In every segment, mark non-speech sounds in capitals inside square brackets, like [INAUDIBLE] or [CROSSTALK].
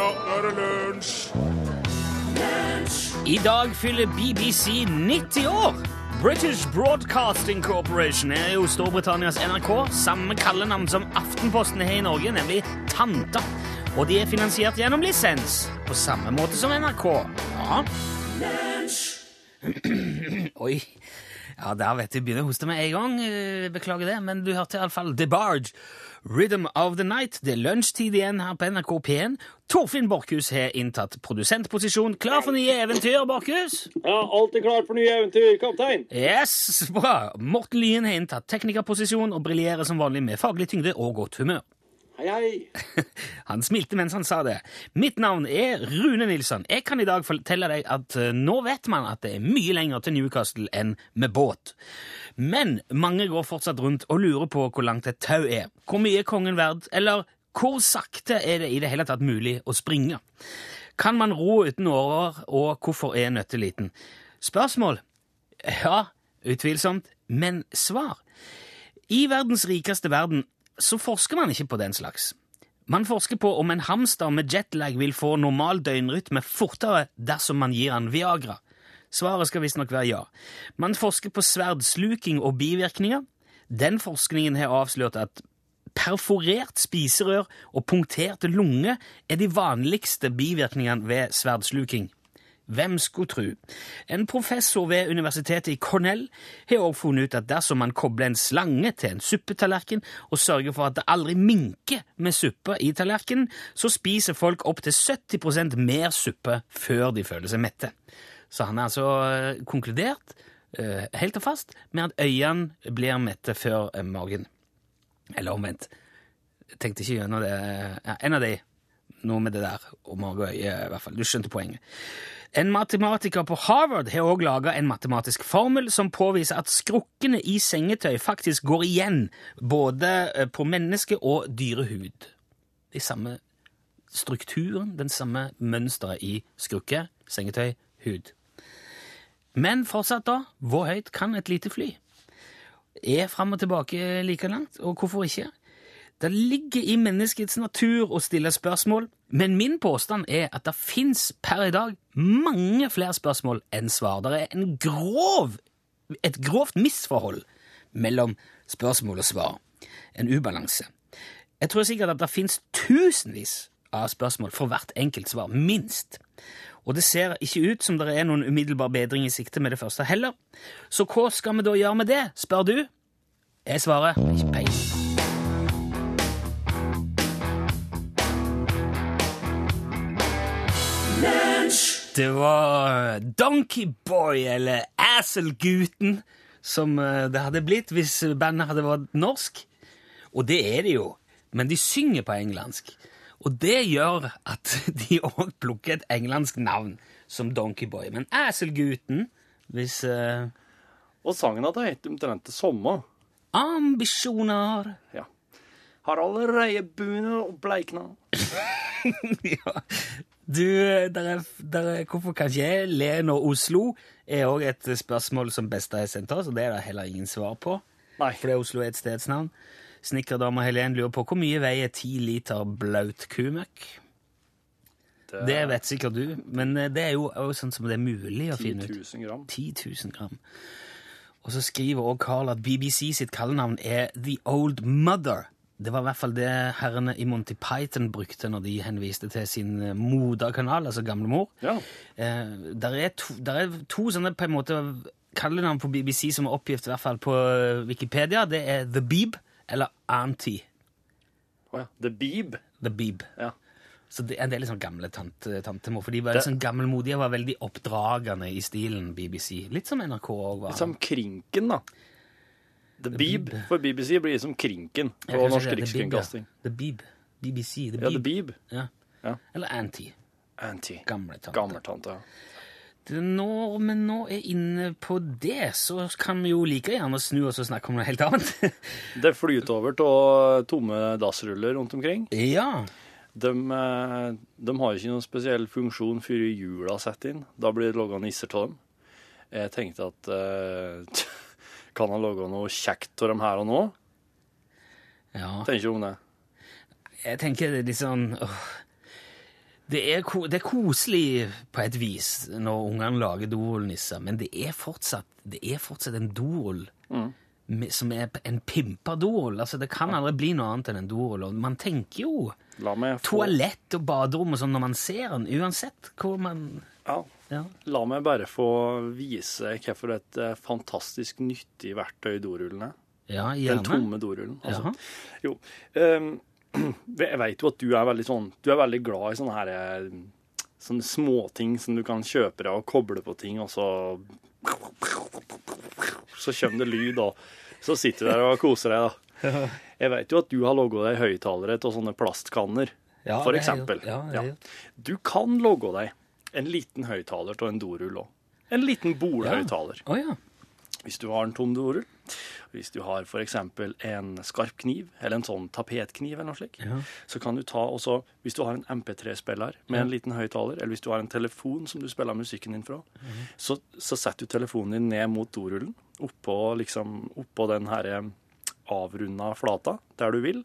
Ja, nå er det lunsj! I dag fyller BBC 90 år. British Broadcasting Corporation er jo Storbritannias NRK. Samme kallenavn som Aftenposten har i Norge, nemlig Tanta. Og de er finansiert gjennom lisens, på samme måte som NRK. Ja. [CLEARS THROAT] Oi. Ja, der vet jeg begynner å hoste med en gang. Eh, Beklager det, men du hørte iallfall The Barge. Rhythm of the Night. Det er lunsjtid igjen her på NRK P1. Torfinn Borchhus har inntatt produsentposisjon. Klar for nye eventyr, Borchhus? Ja, alltid klar for nye eventyr, kaptein. Yes, bra. Morten Lyen har inntatt teknikerposisjon og briljerer som vanlig med faglig tyngde og godt humør. Hei, hei. [LAUGHS] Han smilte mens han sa det. Mitt navn er Rune Nilsson. Jeg kan i dag fortelle deg at eh, nå vet man at det er mye lenger til Newcastle enn med båt. Men mange går fortsatt rundt og lurer på hvor langt et tau er. Hvor mye er kongen verd? Eller hvor sakte er det i det hele tatt mulig å springe? Kan man ro uten årer, og hvorfor er nøtteliten? Spørsmål? Ja, utvilsomt. Men svar? I verdens rikeste verden så forsker man ikke på den slags. Man forsker på om en hamster med jetlag vil få normal døgnrytme fortere dersom man gir han Viagra. Svaret skal visstnok være ja. Man forsker på sverdsluking og bivirkninger. Den forskningen har avslørt at perforert spiserør og punkterte lunge er de vanligste bivirkningene ved sverdsluking. Hvem skulle tru? En professor ved universitetet i Cornell har også funnet ut at dersom man kobler en slange til en suppetallerken og sørger for at det aldri minker med suppe i tallerkenen, så spiser folk opptil 70% mer suppe før de føler seg mette. Så han har altså eh, konkludert, eh, helt og fast, med at øynene blir mette før eh, magen. Eller omvendt. Jeg tenkte ikke gjennom det. Ja, en av de. Noe med det der. Og mage og øye, i hvert fall. Du skjønte poenget. En matematiker på Harvard har også laga en matematisk formel som påviser at skrukkene i sengetøy faktisk går igjen både på menneske- og dyrehud. De samme strukturen, den samme mønsteret i skrukke, sengetøy, hud. Men fortsatt, da, hvor høyt kan et lite fly? Er fram og tilbake like langt, og hvorfor ikke? Det ligger i menneskets natur å stille spørsmål, men min påstand er at det fins per i dag mange flere spørsmål enn svar. Det er en grov, et grovt misforhold mellom spørsmål og svar. En ubalanse. Jeg tror sikkert at det fins tusenvis av spørsmål for hvert enkelt svar, minst. Og det ser ikke ut som det er noen umiddelbar bedring i sikte med det første heller. Så hva skal vi da gjøre med det, spør du? Jeg svarer ikke peis. Det var Donkeyboy, eller Asselguten, som eh, det hadde blitt hvis bandet hadde vært norsk. Og det er det jo, men de synger på engelsk. Og det gjør at [LAUGHS] de òg plukker et engelsk navn, som Donkeyboy. Men Æselgutten, hvis uh, Og sangen hadde hett omtrent det samme. Ambisjoner Ja. Har allerede begynt å bleikna. [LAUGHS] ja. Du, der er, der er, hvorfor kan ikke jeg le når Oslo er òg et spørsmål som Besta har sendt oss, og det er det heller ingen svar på. Nei. Fordi Oslo er et stedsnavn. Snekkerdama Helen lurer på hvor mye veier ti liter blaut kumøkk? Det Det vet sikkert du, men eh, det er jo også sånn som det er mulig å 10 finne ut. 000 gram. 10 000 gram. Og så skriver også Carl at BBC sitt kallenavn er The Old Mother. Det var i hvert fall det herrene i Monty Python brukte når de henviste til sin eh, moderkanal, altså gamle mor. Ja. Eh, der, er to, der er to sånne på en måte kallenavn på BBC som er oppgitt i hvert fall på eh, Wikipedia. Det er The Beeb eller Auntie. Å ja. The Beeb. The Beeb. Ja. Så det, det er litt sånn gamle tante, tantemor, for de var litt sånn gammelmodige og var veldig oppdragende i stilen BBC. Litt som NRK òg var. Som Krinken, da. The Beeb Beeb. for BBC blir liksom Krinken på Norsk rikskringkasting. The Beeb, ja. The Beeb. BBC. The Ja, The Beeb. Ja. Ja. Eller Auntie. Auntie. Gamle tante. Gammeltante. ja. Når vi nå er inne på det, så kan vi jo like gjerne snu oss og snakke om noe helt annet. [LAUGHS] Det flyter over av tomme dassruller rundt omkring. ja. De, eh, de har ikke noen spesiell funksjon før jula setter inn. Da blir det laga nisser av dem. Jeg tenkte at uh, [LAUGHS] Kan han lage noe kjekt av dem her og nå? ja. Tenker du om det. Jeg tenker det er litt sånn åh. Det er, det er koselig på et vis når ungene lager dorullnisser, men det er fortsatt, det er fortsatt en dorull mm. som er en pimpa dorull. Altså, det kan aldri bli noe annet enn en dorull. Og man tenker jo toalett og baderom og sånn når man ser den, uansett hvor man ja. ja. La meg bare få vise hvorfor et eh, fantastisk nyttig verktøy dorullen er. ja, Den tomme dorullen. Altså. Jaha. Jo. ehm, [CLEARS THROAT] jeg vet jo at du er veldig sånn Du er veldig glad i sånne her eh, Sånne småting som du kan kjøpe deg og koble på ting, og så [LAUGHS] Så kommer det lyd, og så sitter du der og koser deg, da. Jeg vet jo at du har logga deg høyttalere til sånne plastkanner, Ja, for eksempel. Ja, Ja. Du kan logge deg en liten høyttaler til en dorull òg. En liten bolehøyttaler. Å ja. Hvis du har en tom dorull, hvis du har f.eks. en skarp kniv, eller en sånn tapetkniv, eller noe slikt, Ja. så kan du ta også Hvis du har en MP3-spiller med en liten høyttaler, eller hvis du har en telefon som du spiller musikken din fra, Mhm. så, så setter du telefonen din ned mot dorullen, oppå, liksom, oppå den her avrunda flata der du vil,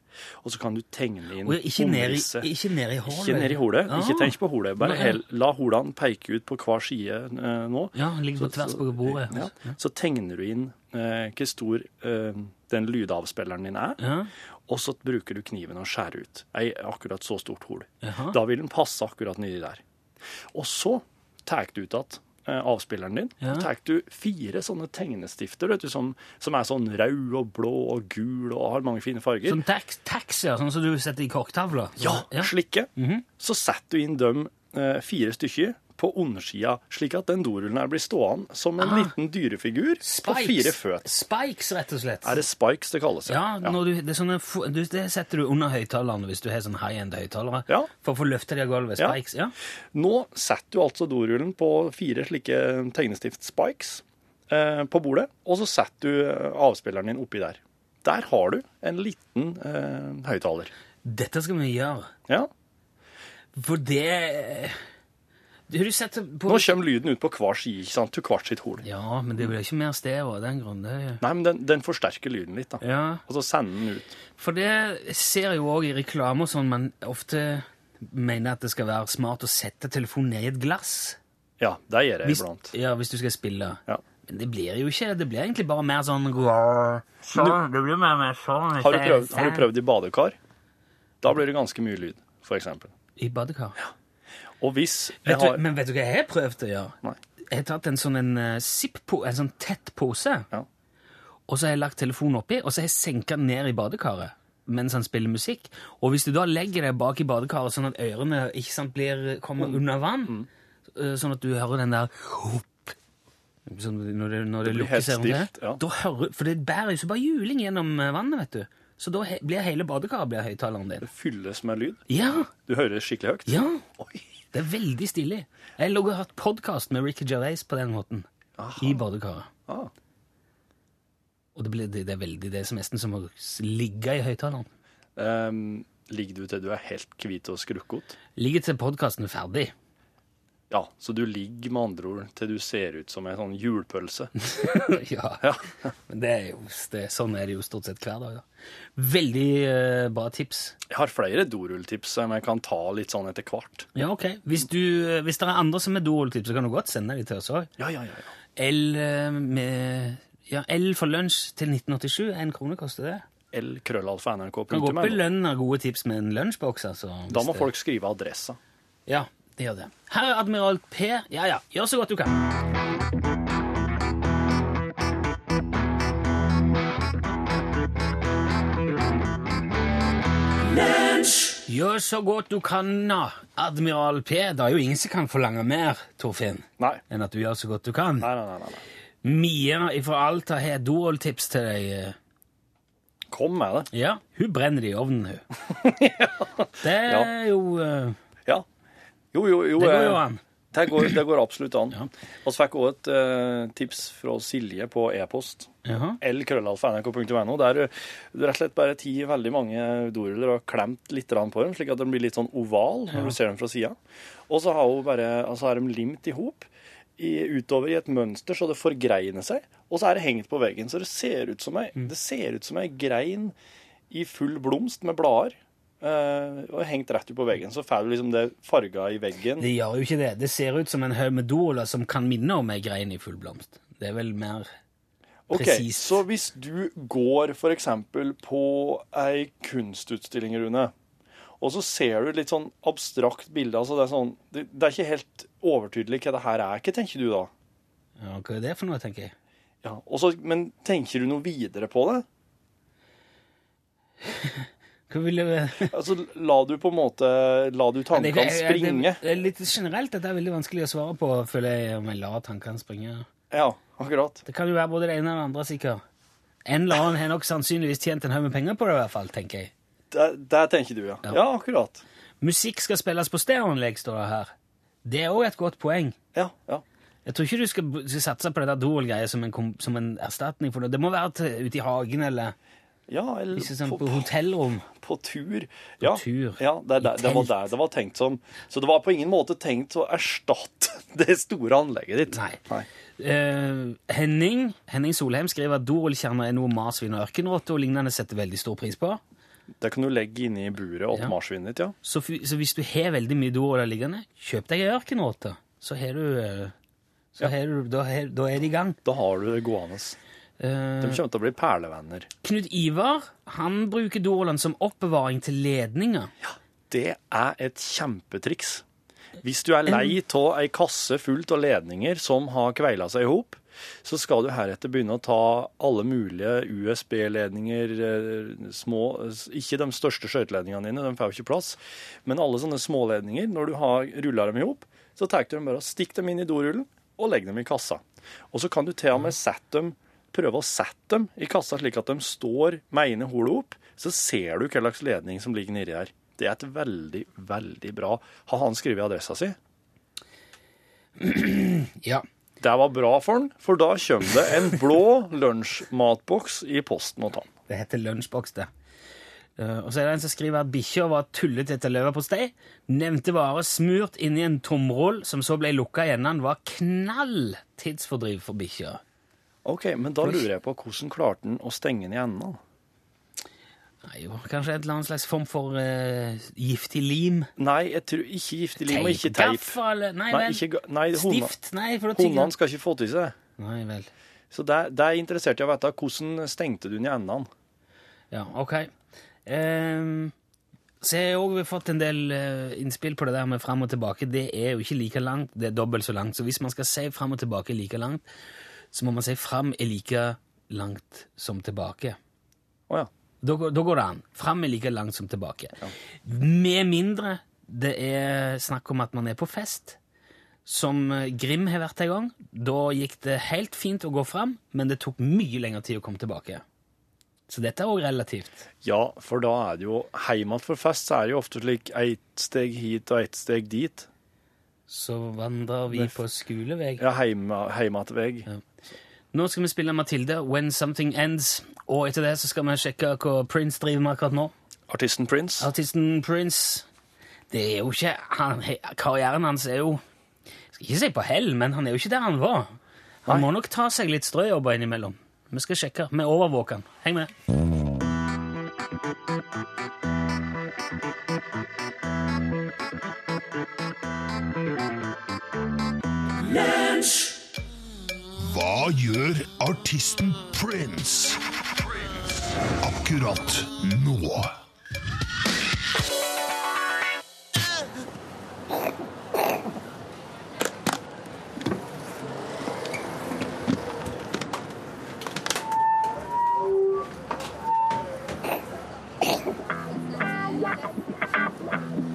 og så kan du tegne inn Og ikke ned i, ikke ned i hålet. Ikke ned i hodet. Ah. Ikke tenk på hodet. Bare hel, la hodene peke ut på hver side eh, nå. Ja, ligger på tvers på bordet. Ja. Så tegner du inn eh, hvor stor eh, den lydavspilleren din er, Ja. og så bruker du kniven og skjærer ut ei akkurat så stort hol. Da vil den passe akkurat nedi der. Og så tar du ut igjen avspilleren din. Ja. Tar du fire sånne tegnestifter vet du, som, som er sånn rød og blå og gul og har mange fine farger. Sånn tax, taxier, sånn som du setter i korktavla. Ja, ja. slikke. Så setter du inn dem eh, fire stykker på undersida, slik at den dorullen her blir stående som en Ah. liten dyrefigur på fire føtter. Spikes, rett og slett. Er det spikes det kalles? Ja, ja. du, det, sånne, du, det setter du under høyttalerne hvis du har sånn high-end høyttalere. Ja. For å få løfta de av gulvet. Spikes. Ja. Nå setter du altså dorullen på fire slike tegnestift-spikes eh, på bordet, og så setter du eh, avspilleren din oppi der. Der har du en liten eh, høyttaler. Dette skal vi gjøre. Ja. For det Du, du setter på Nå kommer lyden ut på hver side, ikke sant? til hvert sitt hol. Ja, men det blir ikke mer stereo av den grunn. Det... Nei, men den, den forsterker lyden litt, da. Ja, Og så sender den ut. for det ser jeg jo òg i reklame og sånn man ofte mener at det skal være smart å sette telefonen ned i et glass. Ja, det gjør jeg Hvis, iblant. ja, hvis du skal spille. Ja. Men det blir jo ikke Det blir egentlig bare mer sånn Sånn. Det blir mer, mer sånn. Har du, prøvd, har du prøvd i badekar? Da blir det ganske mye lyd, for eksempel. I badekar? Og hvis jeg Vet du, har men vet du hva jeg har prøvd å gjøre? Nei. Jeg har tatt en sånn en, zip-po, en sånn tett pose, Ja. og så har jeg lagt telefonen oppi, og så har jeg senka den ned i badekaret mens han spiller musikk. Og hvis du da legger deg bak i badekaret sånn at ørene ikke sant, blir, kommer Mm. under vann, uh, sånn at du hører den der sånn, når det, når det, blir lukker helt seg rundt det, stilt, ja. da hører, For det bærer jo så bare juling gjennom uh, vannet, vet du. Så da he, blir hele badekaret blir høyttaleren din. Det fylles med lyd. Ja, Du hører det skikkelig høyt. ja. Oi. Det er veldig stilig. Jeg lå og hatt podkast med Ricky Gervais på den måten. I badekaret. Ah. Og det, ble, det, det er veldig det som nesten som å ligge i høyttaleren. Um, ligger du til du er helt hvit og skrukket? Ligger til podkasten er ferdig. Ja, så du ligger med andre ord til du ser ut som en sånn hjulpølse. [LAUGHS] ja. Men det er jo, det, sånn er det jo stort sett hver dag. Da. Veldig uh, bra tips. Jeg har flere dorulltips som jeg kan ta litt sånn etter hvert. Ja, ok. Hvis, du, eh, hvis det er andre som er dorulltips, så kan du godt sende de til oss òg. Ja, ja, ja. ja. L eh, med ja, L for lunsj til 1987. En krone koster det. L krøllalfa nrk.no. Kan godt belønne gode tips med en lunsjboks. Altså, Da må det- folk skrive adressa. Ja, det gjør det. Her er Admiral P. Ja, ja, gjør så godt du kan. Gjør så godt du kan, da, Admiral P. Det er jo ingen som kan forlange mer, Torfinn, Nei. enn at du gjør så godt du kan. Nei, nei, nei. nei. Mia fra Alta har et dorulltips til deg. Kom med det. Ja, hun brenner det i ovnen, hun. ja. [LAUGHS] Det er jo eh, Ja. Jo, jo, jo. Det går eh, jo an. Det går, det går absolutt an. [CLEARS THROAT] Ja. Vi fikk òg et uh, tips fra Silje på e-post. Lkrøllalfa.nrk.no, der du du rett og slett bare ti veldig mange doruller og klemt litt på dem, slik at de blir litt sånn oval når du ser dem fra sida. Og så har bare, altså har de limt i hop utover i et mønster så det forgreiner seg, og så er det hengt på veggen. Så det ser ut som ei, det ser ut som ei grein i full blomst med blader. Eh, og hengt rett ut på veggen. Så får du liksom det farga i veggen. Det gjør jo ikke det. Det ser ut som en haug med dola som kan minne om ei grein i full blomst. Det er vel mer Ok, presist. Så hvis du går f.eks. på ei kunstutstilling, Rune, og så ser du et litt sånn abstrakt bilde altså det, er sånn, det, det er ikke helt overtydelig hva det her er. Hva tenker du da? ja, Hva er det for noe, tenker jeg? Ja, også, Men tenker du noe videre på det? [LAUGHS] [LAUGHS] Altså, La du på en måte La du tankene Det- det- springe? Det, det er litt generelt dette er veldig vanskelig å svare på, føler jeg, om jeg lar tankene springe. Ja, akkurat. Det kan jo være både det ene og det andre, sikkert. En eller annen har nok sannsynligvis tjent en haug med penger på det, i hvert fall, tenker jeg. Der, der tenker du, ja. Ja. Ja, akkurat. Musikk skal spilles på stereoanlegg, står det her. Det er òg et godt poeng. Ja, ja. Jeg tror ikke du skal, skal satse på det der Doel-greia som, en som en erstatning for det. Det må være til, ute i hagen eller Ja, eller ikke sånn, på, på hotellrom. [LAUGHS] på tur. Ja, tur. ja det, det, det var der det var tenkt som. Så det var på ingen måte tenkt å erstatte [LAUGHS] det store anlegget ditt. Nei. Nei. Uh, Henning Henning Solheim skriver at Doel-kjerner er noe marsvin og ørkenrotte og lignende setter veldig stor pris på. Det kan du legge inne i buret åt Ja. marsvinet ditt, ja. Så, så hvis du har veldig mye Doel liggende, kjøp deg ei ørkenrotte. Så har du, så ja. har du da, har, da er det i gang. Da har du det gående. Eh, De kommer til å bli perlevenner. Knut Ivar han bruker Doelen som oppbevaring til ledninger. Ja, Det er et kjempetriks. Hvis du er lei av ei kasse fullt av ledninger som har kveila seg i hop, så skal du heretter begynne å ta alle mulige USB-ledninger, eh, små Ikke de største skøyteledningene dine, de får jo ikke plass, men alle sånne småledninger. Når du har rulla dem i hop, så tar du dem bare og stikk dem inn i dorullen og legg dem i kassa. Og så kan du til og med sette dem prøve å sette dem i kassa slik at de står med ene holet opp, så ser du hva slags ledning som ligger nedi der. Det er et veldig, veldig bra Har han skrevet adressa si? [CLEARS THROAT] Ja. Det var bra for han, for da kommer det en blå lunsjmatboks i posten til han. Det heter lunsjboks, det. Eh, og så er det en som skriver at bikkja var tullet etter leverpostei. Nevnte vare smurt inni en tomroll som så ble lukka igjen. enden, var knall tidsfordriv for bikkja. OK, men da lurer jeg på hvordan klarte han å stenge den i enden? Nei, jo, Kanskje et eller annet slags form for uh, giftig lim? Nei, jeg tror ikke giftig lim og ikke teip. Gaffel? Nei, Nei, vel. ikke, nei Stift? Nei, for å tygge. hundene skal ikke få til seg. Nei vel. Så det, det er interessert i å vite. Hvordan stengte du den i endene? Ja, ok. Um, så jeg har også fått en del eh, innspill på det der med fram og tilbake. Det er jo ikke like langt, det er dobbelt så langt. Så hvis man skal si fram og tilbake like langt, så må man si fram er like langt som tilbake. Oh, ja. Da, går- da går det an. Fram er like langt som tilbake. Ja. Med mindre det er snakk om at man er på fest. Som eh, Grim har vært en gang. Da gikk det helt fint å gå fram, men det tok mye lengre tid å komme tilbake. Så dette er òg relativt. Ja, for da er det jo Hjemme for fest så er det jo ofte slik ett steg hit og ett steg dit. Så vandrer vi på skolevei. Ja, heimatvei. Nå skal vi spille Mathilde, When Something Ends. Og etter det så skal vi sjekke hva Prince driver med akkurat nå. Artisten Prince. Artisten Prince Det er jo ikke han, Karrieren hans er jo skal ikke si på hell, men han er jo ikke der han var. Han må nok ta seg litt strøjobber innimellom. Vi skal sjekke. Vi overvåker han. Heng med. Hva gjør artisten Prince akkurat nå?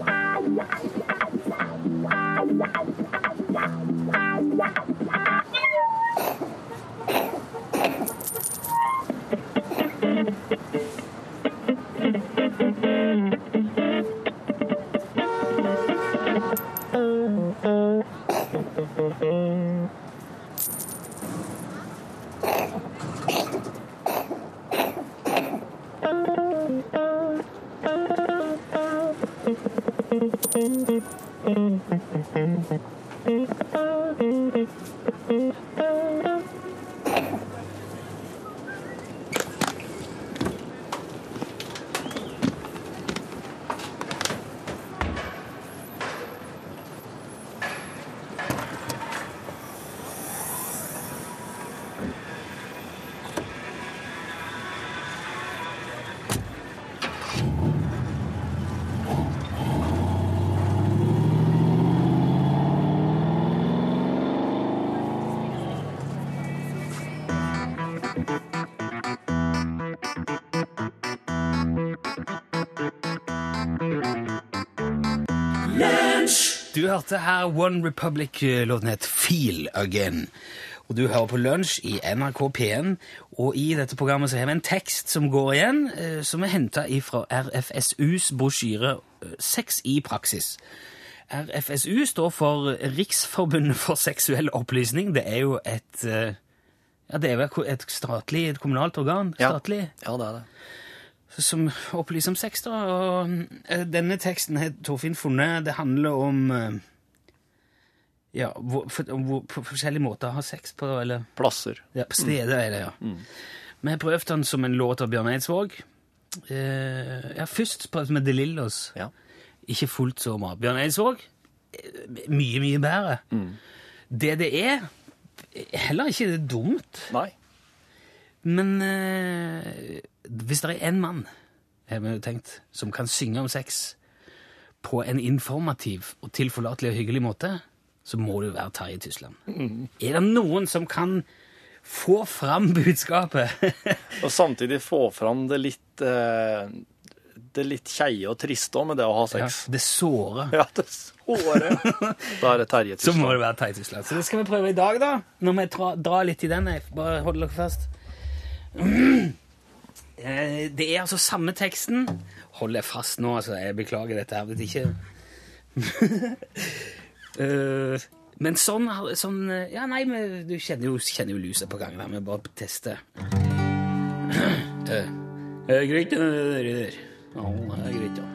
Wow. Du hørte her One Republic-låten het Feel Again. Og du hører på Lunsj i NRK P1, og i dette programmet så har vi en tekst som går igjen, eh, som er henta fra RFSUs brosjyre eh, Sex i praksis. RFSU står for Riksforbundet for seksuell opplysning. Det er jo et eh, ja, det er vel et statlig, et kommunalt organ? Ja. Statlig? Ja, det er det. Som opplyser om sex. da, og eh, Denne teksten har Torfinn funnet. Det handler om eh, ja, hvor, for, hvor, på forskjellige måter å ha sex på. eller Plasser. ja, På steder er det, ja. Vi har prøvd den som en låt av Bjørn Eidsvåg. Eh, ja, først med De Lillos. Ja. Ikke fullt så bra. Bjørn Eidsvåg eh, mye, mye bedre. Det det er, heller ikke det dumt. Nei. Men eh, hvis det er én mann, har vi jo tenkt, som kan synge om sex på en informativ og tilforlatelig og hyggelig måte, så må det jo være Terje Tysland. Er det noen som kan få fram budskapet? [LAUGHS] Og samtidig få fram det litt eh, det litt keie og triste òg med det å ha ja, sex. det sårer. Ja, det såre. [LAUGHS] Da er det Terje Så må det være Terje Tysland. Så det skal vi prøve i dag, da. Når vi dra, drar litt i den. Bare hold dere fast. Eh, [CLEARS THROAT] Det er altså samme teksten. Hold deg fast nå, altså. Jeg beklager dette her. Vet ikke [LAUGHS] Eh, Men sånn, sånn eh, Ja, nei, men du kjenner jo, kjenner jo lusa på gangen da. Vi bare tester. Det er Greit, det der. Ja, det er greit, ja.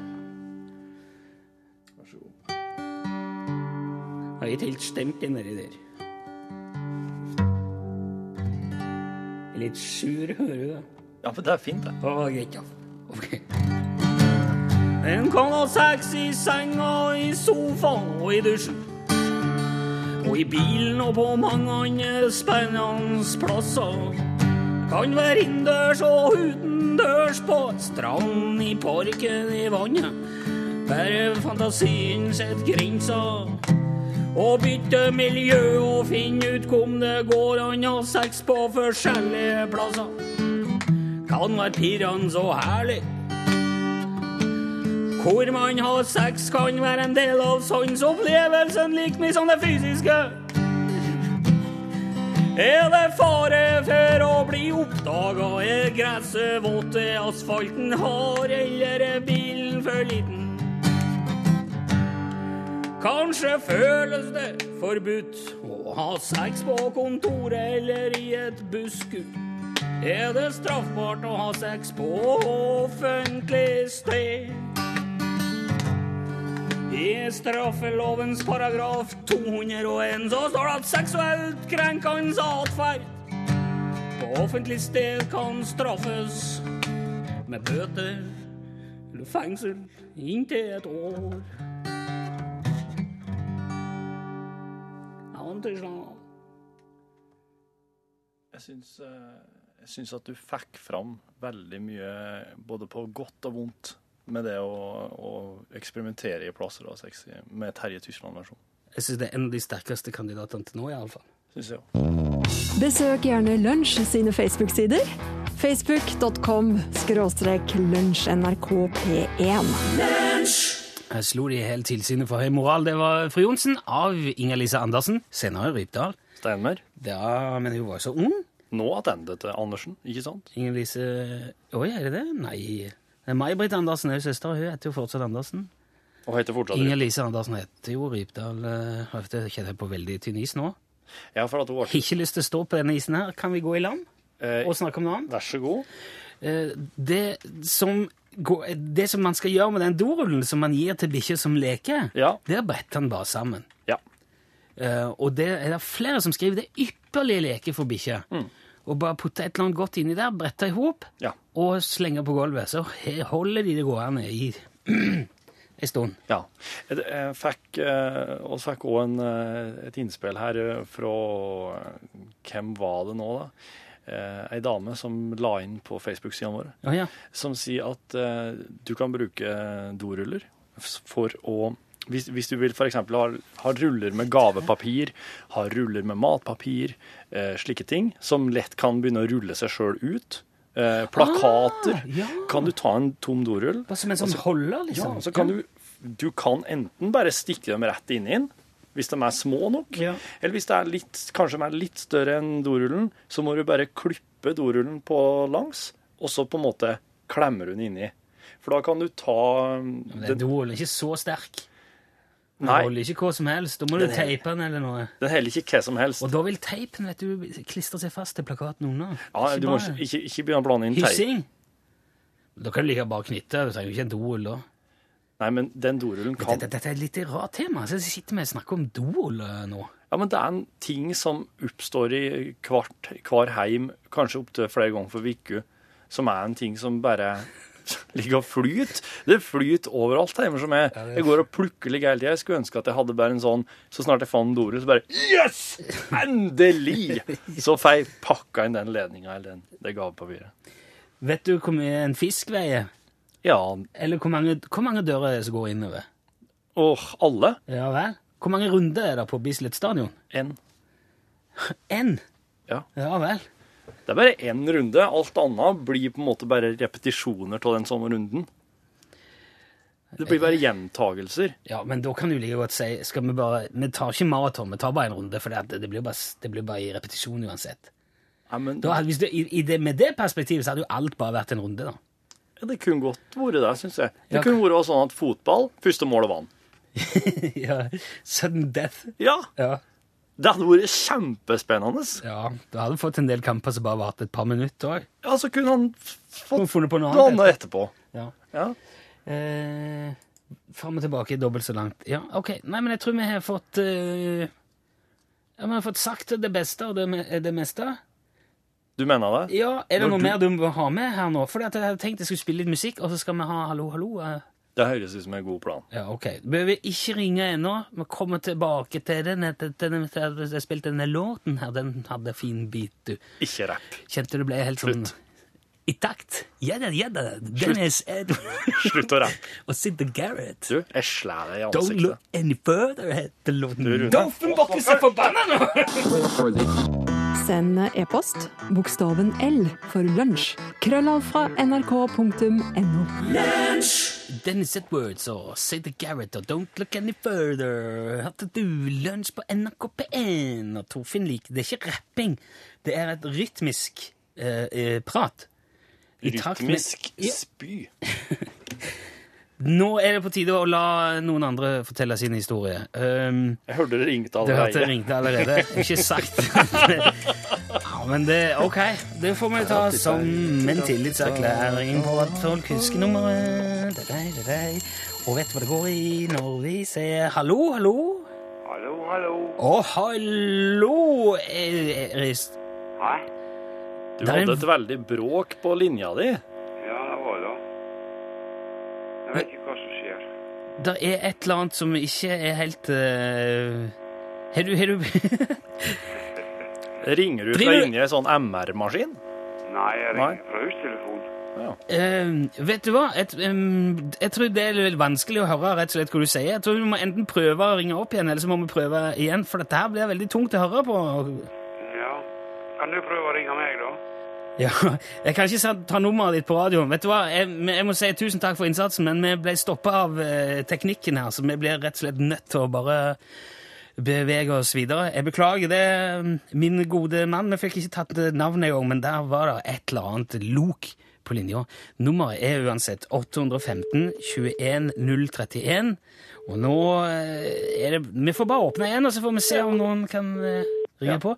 Vær så god. Jeg er ikke helt stemt den der. Er litt sur, hører du det? Ja, men det er fint, det. Å, greit, ja. Ok. En kan ha sex i senga, i sofaen og i dusjen. Og i bilen og på mange andre spennende plasser. Kan være innendørs og utendørs på stranden, strand, i parken, i vannet. Bare fantasien setter grenser. Og bytte miljø og finne ut om det går an å ha sex på forskjellige plasser. Kan være pirran og herlig. Hvor man har sex kan være en del av sansopplevelsen like mye som det fysiske. Er det fare for å bli oppdaga? Er gresset vått, er asfalten hard, eller er bilen for liten? Kanskje føles det forbudt å ha sex på kontoret eller i et busskur. Er det straffbart å ha sex på offentlig sted? I straffelovens paragraf 201 så står det at seksuelt krenkende atferd på offentlig sted kan straffes med bøter eller fengsel inntil et år. Jeg syns, jeg syns at du fikk fram veldig mye, både på godt og vondt, med det å, å eksperimentere i plasser av sex i- med Terje Tysland-versjon. Jeg syns det er en av de sterkeste kandidatene til nå, iallfall. Syns jeg òg. Besøk gjerne Lunsj sine Facebook-sider. Facebook.com skråstrek lunsjnrkp1. Jeg slo de helt tilsynet for høy moral. Det var Fru Johnsen av Inger-Lise Andersen, senere Rypdal. Steinmer. Ja, men hun var så ung. Nå tilbake til Andersen, ikke sant? Ingen Lise Oi, er det det? Nei. Det er May-Britt Andersen, er jo søster. Hun heter jo fortsatt Andersen. Og heter fortsatt Inger-Lise Andersen heter jo Rypdal. eh, Jeg vet ikke, jeg på veldig tynn is nå. Ja, for at hun ble Ikke lyst til å stå på denne isen her. Kan vi gå i land eh, og snakke om noe annet? Vær så god. Eh, Det som, det som man skal gjøre med den dorullen som man gir til bikkjer som leker, Ja. det er å brette den bare sammen. Ja. Eh, og det er det flere som skriver det er ypperlige leker for bikkjer. Og bare putte et eller annet godt inni der, brette i hop Ja. og slenge på gulvet. Så holder de det gående i [CLEARS THROAT] en stund. Ja. Jeg, fikk, eh, og fikk også en, eh, et innspill her eh, fra Hvem var det nå, da? Ei dame som la inn på Facebook-sidene våre, oh, ja. som sier at du kan bruke doruller for å Hvis, hvis du vil f.eks. Ha, ha ruller med gavepapir, ha ruller med matpapir, eh, slike ting, som lett kan begynne å rulle seg sjøl ut. Eh, plakater. Ah, ja. Kan du ta en tom dorull? Som en sånn holder, Ja, liksom. så kan du Du kan enten bare stikke dem rett inn i den, hvis de er små nok, Ja. eller hvis det er litt, kanskje de er litt større enn dorullen, så må du bare klippe dorullen på langs, og så på en måte klemmer du den inni. For da kan du ta Men den, dorullen er ikke så sterk. Den Nei. holder ikke hva som helst. Da må du Den er- teipe den eller noe. den heller ikke hva som helst. Og da vil teipen vet du, klistre seg fast til plakaten under. Ja, du må ikke, ikke, ikke begynne å blande inn teip. Hyssing. Da kan du like bare knytte. Du trenger jo ikke en dorull da. Nei, men den dorullen kan Dette, dette er et litt rart tema. Så sitter med og snakker om dorull eh, nå. Ja, men det er en ting som oppstår i hvert, hver heim, kanskje opptil flere ganger for uke, som er en ting som bare [LAUGHS] ligger og flyter. Det flyter overalt hjemme som jeg. Jeg går og plukker litt hele tida. Jeg skulle ønske at jeg hadde bare en sånn Så snart jeg fant Dore, så bare Yes! Endelig! Så får jeg pakka inn den ledninga eller den, det gavepapiret. Vet du hvor mye en fisk veier? Ja, Eller hvor mange, hvor mange dører er det som går innover? Åh, alle. Ja vel? Hvor mange runder er det på Bislett stadion? En. Én? Ja. Ja vel. Det er bare én runde. Alt annet blir på en måte bare repetisjoner av den samme runden. Det blir bare gjentagelser. Ja, men da kan du like godt si skal Vi bare, vi tar ikke maraton, vi tar bare en runde, for det, det, blir bare, det blir bare i repetisjon uansett. Ja, men Da, du, i, i det, med det perspektivet så hadde jo alt bare vært en runde, da. ja, det kunne godt vært det, syns jeg. Det Ja. kunne vært sånn at fotball, første målet vant. [LAUGHS] ja, Sudden death. Ja, Ja. Det hadde vært kjempespennende. ja. Du hadde fått en del kamper som bare varte et par minutter òg. Ja, så kunne han fått funnet på noe annet. etterpå. Ja. Ja. Eh, Fram og tilbake dobbelt så langt. Ja, ok. Nei, men jeg tror vi har fått uh, ja, Vi har fått sagt det beste og det, det meste. Du mener det? Ja, Er det Når noe du- mer du må ha med her nå? For jeg hadde tenkt jeg skulle spille litt musikk, og så skal vi ha Hallo, hallo. eh. Det høres ut som en god plan. Ja, ok. Du behøver ikke ringe ennå. Vi kommer tilbake til den. etter- at Jeg spilte denne låten her. Den hadde fin bit, du. Ikke rapp. Kjente det ble helt sånn Slutt. I takt. Ja da, ja da. Dennis Edward Slutt å rappe. [LAUGHS] og Sidda Garrett. Du, jeg slår deg i ansiktet. Don't look any further, heter låten. Du. Doffenbakken er forbanna nå! Send e-post bokstaven L for lunsj. Krøllav fra nrk.no. Dennis Edwards og Sidda Garrett og Don't look any further. Hørte du lunsj på NRK P1 og Torfinn liker Det er ikke rapping. Det er et rytmisk eh, eh, prat. I takt med- Ja. spy. [LAUGHS] Nå er det på tide å la noen andre fortelle sin historie. Um, Jeg hørte det ringte allerede. det hørte det ringte allerede. Ikke sagt. [LAUGHS] ja, men det OK. Det får vi ta som en tillitserklæring på at folk husker nummeret. Er er. Og vet hva det går i når vi sier hallo, hallo. Hallo, hallo. Å, hallo! Rist. Hæ? Du hadde et veldig bråk på linja di. Ja, det var det. Jeg vet ikke hva som skjer. Det er et eller annet som ikke er helt eh, Har du, har du [LAUGHS] Ringer du fra inni ei sånn MR-maskin? Nei, jeg Nei. ringer fra hustelefonen. Uh, vet du hva? Et, um, jeg tror det er litt vanskelig å høre rett og slett hva du sier. Jeg tror vi må enten prøve å ringe opp igjen, eller så må vi prøve igjen, for dette her blir veldig tungt å høre på. Ja. Kan du prøve å ringe meg, da? Ja, jeg kan ikke ta nummeret ditt på radioen. Vet du hva? Jeg, jeg må si tusen takk for innsatsen, men vi ble stoppa av eh, teknikken her, så vi blir rett og slett nødt til å bare bevege oss videre. Jeg beklager det, min gode mann. Vi fikk ikke tatt navnet engang, men der var det et eller annet lok på linja. Nummeret er uansett 815 21 031. Og nå eh, er det Vi får bare åpne igjen, og så får vi se om noen kan eh, ja. på.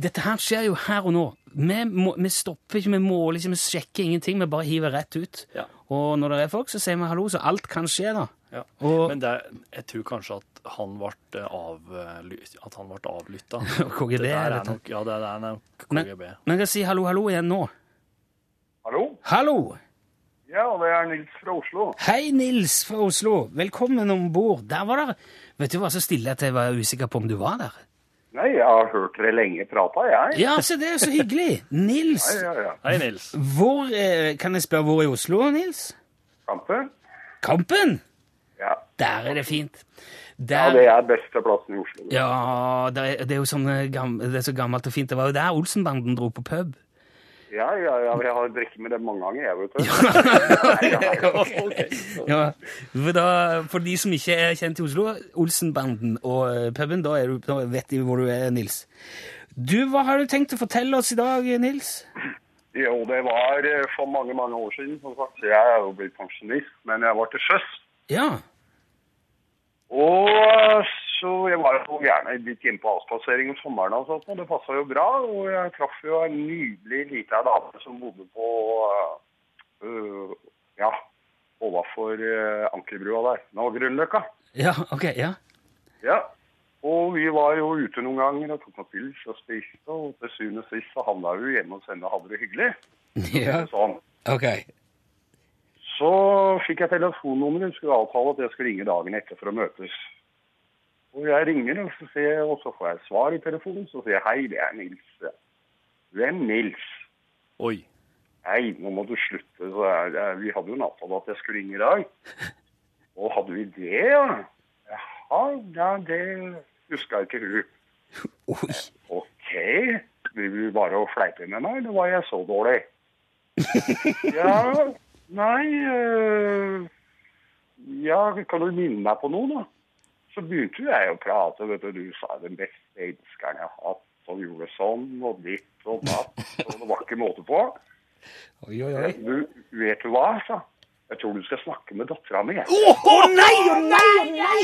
Dette her skjer jo her og nå. Vi, må, vi stopper ikke, vi måler ikke, vi sjekker ingenting. Vi bare hiver rett ut. Ja. Og når det er folk, så sier vi hallo, så alt kan skje, da. Ja. Og Men det, jeg tror kanskje at han ble av, at han ble avlytta. [LAUGHS] KGB Det der er det nok, ja, det er nok Men, KGB. men jeg kan si hallo, hallo igjen nå. Hallo? Hallo! Ja, det er Nils fra Oslo. Hei, Nils fra Oslo. Velkommen om bord. Der var det Vet du hva, så stille at jeg var usikker på om du var der. Nei, jeg har hørt dere lenge prata, jeg. Ja, se det er så hyggelig. Nils, Ja, ja, ja. Hei, Nils. hvor eh, Kan jeg spørre hvor i Oslo, Nils? Kampen? Kampen? Ja. Der er det fint. Ja, det er beste plassen i Oslo. ja, det er, det er jo sånn eh, det er så gammelt og fint. Det var jo der Olsenbanden dro på pub. Ja, ja, ja, jeg har drukket med det mange ganger, jeg, vet du. Ja, [LAUGHS] for, [LAUGHS] da, for de som ikke er kjent i Oslo, Olsenbanden og eh, puben, da, du, da vet de hvor du er, Nils. Du, Hva har du tenkt å fortelle oss i dag, Nils? Jo, det var eh, for mange, mange år siden, som sagt. Jeg er jo blitt pensjonist, men jeg var til sjøs. Ja. Og så jeg var jo gjerne litt inne på avspasering om sommeren og sånt, og det passa jo bra. Og jeg traff jo en nydelig lita dame som bodde på øh, ja, overfor øh, Ankerbrua der. Nå Grünerløkka. Ja, ok, ja. Ja. Og vi var jo ute noen ganger og tok noen pils og spiste, og til syvende og sist så havna vi hjemme hos henne og hadde det hyggelig. ja. Sånn. Ok. Så fikk jeg telefonnummeret, skulle avtale at jeg skulle ringe dagen etter for å møtes. Og jeg ringer, og så, ser jeg, og så får jeg svar i telefonen. Så sier jeg hei, det er Nils. Hvem Nils? Oi. Nei, nå må du slutte. Så det- vi hadde jo en avtale at jeg skulle ringe i dag. [LAUGHS] Og hadde vi det, ja? Jaha, ja, det huska ikke hun. Oi. Ok, vil du bare å fleipe med meg, eller var jeg så dårlig? [LAUGHS] ja, nei øh, Ja, kan du minne meg på noe, da? Så begynte jeg å prate, vet du. Du sa den beste elskeren jeg har hatt, og gjorde sånn og ditt og datt, og det var ikke måte på. Oi, oi, oi. Du, vet du hva, sa Jeg tror du skal snakke med dattera mi. Å nei, å nei, å nei!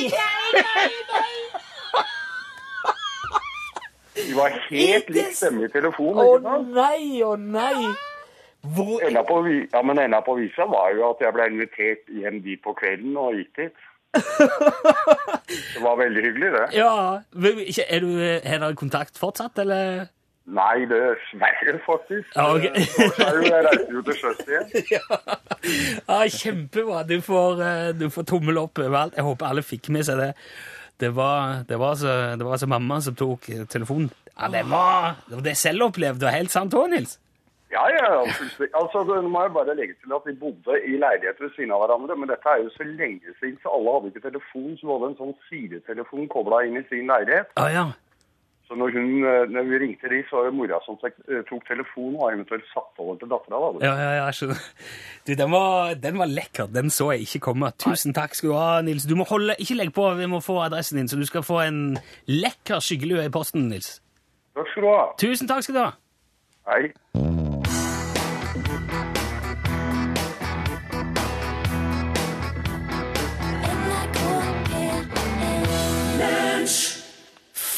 Vi var helt lik stemme i telefonen. Å nei, å nei! Hvor Enda på, ja, men enda på visa var jo at jeg ble invitert hjem dit på kvelden og gikk dit. Det var veldig hyggelig, det. Ja, er du, er dere kontakt fortsatt, eller? Nei, det smeller faktisk. Ja, okay. Er jo jeg reiser jo til sjøs igjen. [LAUGHS] Ja, kjempebra. Du får, eh, du får tommel opp overalt. Jeg håper alle fikk med seg det. Det var, det var, så, det var så mamma som tok eh, telefonen. Ja, det var det, var jeg selv opplevde, og helt sant òg, Nils. Ja, ja. Altså, nå må jeg bare legge til at vi bodde i leiligheter ved siden av hverandre, men dette er jo så lenge siden, så alle hadde ikke telefon, så hadde en sånn sidetelefon kobla inn i sin leilighet. Å ja. Så når, hun, eh, når vi ringte de, så var det mora som eh, tok telefonen og eventuelt satt over til dattera. da. Ja, ja, ja, jeg skjønner. Du, den var, den var lekker. Den så jeg ikke komme. Tusen takk skal du ha, Nils. Du må holde, ikke legge på, vi må få adressen din, så du skal få en lekker skyggelue i posten, Nils. Takk skal du ha. Tusen takk skal du ha. Hei.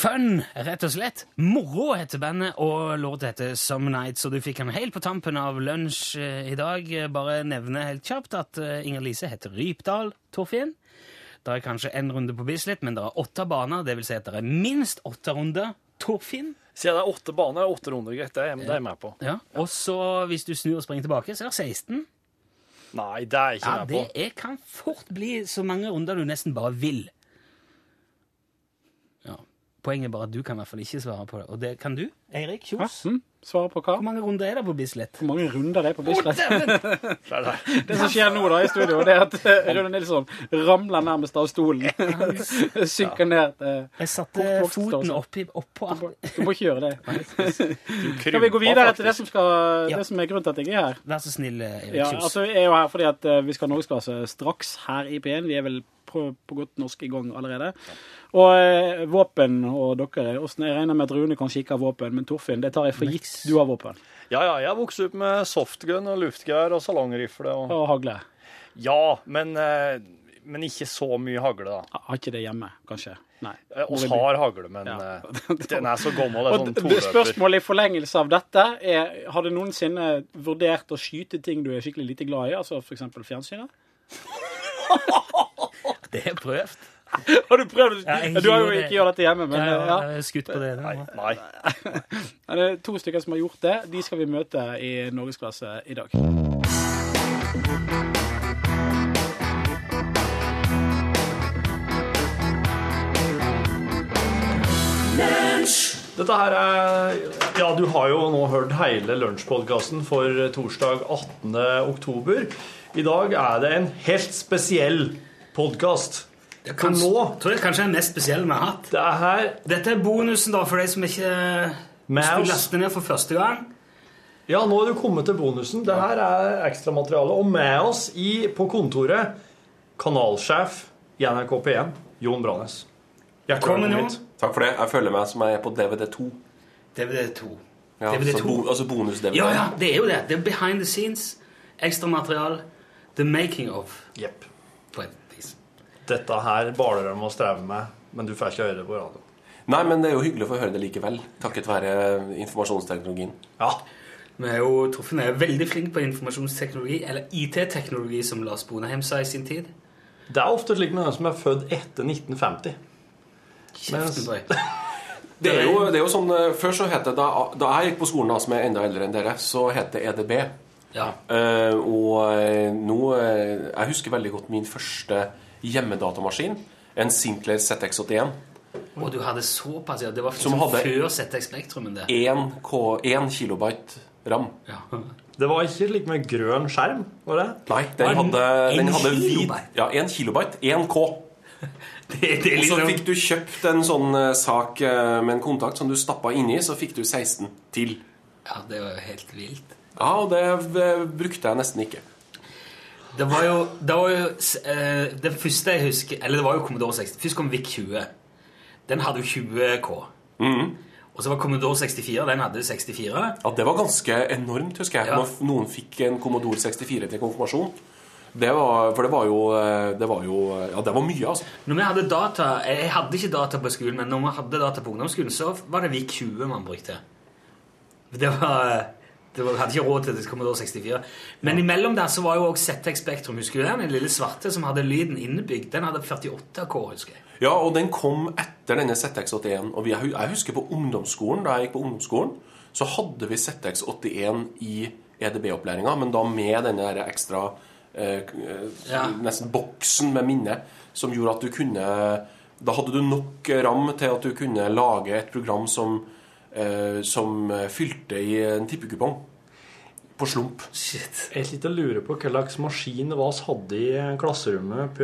Fun, rett og slett. Moro heter bandet, og låta heter Some Nights. Og du fikk den helt på tampen av lunsj eh, i dag. Bare nevne helt kjapt at eh, Inger Lise heter Rypdal Torfinn. Det er kanskje én runde på Bislett, men det er åtte baner. Det vil si at det er minst åtte runder. Torfinn. Siden det er åtte baner, åtte runder, greit. Det er er jeg med på. Ja. Og så, hvis du snur og springer tilbake, så er det 16. Nei, det er jeg ikke Ja, med det på. er, kan fort bli så mange runder du nesten bare vil. Ja. Poenget er bare at du kan i hvert fall ikke svare på det. Og det kan du, Eirik Kjos. Hm? Svare på hva? Hvor mange runder er det på Bislett? Hvor mange runder det er på Bislett? Det er det. [LAUGHS] Det som skjer nå da i studio, det er at eh, Rune Nilsson ramler nærmest av stolen. [LAUGHS] Synker ned. eh, Jeg satte Kortvokst foten størrelse. oppi, oppå Du må ikke gjøre det. [LAUGHS] Du Skal vi gå videre til det som, skal, det som er grunnen til at jeg er her? Vær så snill, Erik Ja, Kjos. altså Jeg er jo her fordi at eh, vi skal ha norgesklasse straks her i P1. Vi er vel på, på godt norsk i gang allerede. Og eh, våpen og dere Jeg regner med at Rune kanskje ikke har våpen, men Torfinn, det tar jeg for gitt. Du har våpen. Ja, ja, jeg vokste opp med softgun og luftgevær og salongrifle. Og... Og hagle. Ja, men, eh, men ikke så mye hagle, da. Har ikke det hjemme, kanskje? Nei. Eh, har hagle, men Ja. [LAUGHS] den er så gammel. Det er sånn toløper. Spørsmålet i forlengelse av dette er Har du noensinne vurdert å skyte ting du er skikkelig lite glad i, altså f.eks. fjernsynet? [LAUGHS] Det er prøvd. [LAUGHS] Har du prøvd? Ja, jeg du har jo gjorde det. ikke gjort dette hjemme, men Jeg ja. Jeg har skutt på det. Nei, nei. [LAUGHS] Men Det er to stykker som har gjort det. De skal vi møte i norgesklasse i dag. Dette her er Ja, du har jo nå hørt hele lunsjpodkasten for torsdag 18. oktober. I dag er det en helt spesiell podkast. Det er kanskje, nå tror jeg kanskje er den mest spesielle vi har hatt. Det er her Dette er bonusen da for de som ikke Med skulle laste ned for første gang. Ja, nå er du kommet til bonusen. Det her er ekstramateriale. Og med oss i, på kontoret kanalsjef i NRK P1, Jon Branes. Hjertelig Velkommen, hit. Takk for det. Jeg føler meg som jeg er på DVD2. DVD2. Ja, DVD2. så bo, altså bonus-DVD. Ja, ja, det er jo det. Det er behind the scenes. Ekstra material. The making of. Jepp. Dette her baler de å streve med, men du får ikke høre det på radio. Nei, men det er jo hyggelig å få høre det likevel, takket være informasjonsteknologien. Ja. Vi er jo Torfinn er veldig flink på informasjonsteknologi, eller IT-teknologi, som Lars Bonheim sa i sin tid. Det er ofte slik med den som er født etter 1950. Kjeften på deg. [LAUGHS] Det er jo, det er jo sånn, eh, Før så het det, da, da jeg gikk på skolen, da, som er enda eldre enn dere, så het det EDB. Ja. Uh, og eh, nå eh, Jeg husker veldig godt min første hjemmedatamaskin. En Sinclair ZX81. Og du hadde såpass, ja. Det var Som som hadde- før ZX Spektrumen, det. 1, K, 1 kilobyte ram. Ja. [LAUGHS] Det var ikke like med grønn skjerm, var det? Nei, den hadde, den hadde vid- kilobyte? Ja, 1 kilobyte. 1 K. [LAUGHS] Det, det er Og så liksom fikk du kjøpt en sånn sak med en kontakt som du stappa inni, så fikk du 16 til. Ja, det var jo helt vilt. Ja, og det eh, brukte jeg nesten ikke. Det var jo, det var jo det første jeg husker Eller det var jo Commodore 60. Først kom VIC 20. Den hadde jo 20K. Og så var Commodore 64. Den hadde 64. Ja, Det var ganske enormt, husker jeg, Ja. når noen fikk en Commodore 64 til konfirmasjon. Det var, for det var jo eh, Det var jo Ja, det var mye, altså. Når vi hadde data Jeg hadde ikke data på skolen, men når vi hadde data på ungdomsskolen, så var det VIC 20 man brukte. Det var det var, hadde ikke råd til det Commodore 64. Men imellom der så var jo også ZX Spektrum. Husker du den? Den lille svarte som hadde lyden innebygd. Den hadde 48K, husker jeg. Ja, og den kom etter denne ZX81. Og vi, jeg husker på ungdomsskolen, da jeg gikk på ungdomsskolen, så hadde vi ZX81 i EDB-opplæringa, men da med denne der ekstra eh, eh, Ja. Nesten boksen med minne, som gjorde at du kunne Da hadde du nok ram til at du kunne lage et program som, som eh, fylte i en tippekupong. På slump. Shit. Jeg sitter og lurer på hva slags maskin vi hadde i klasserommet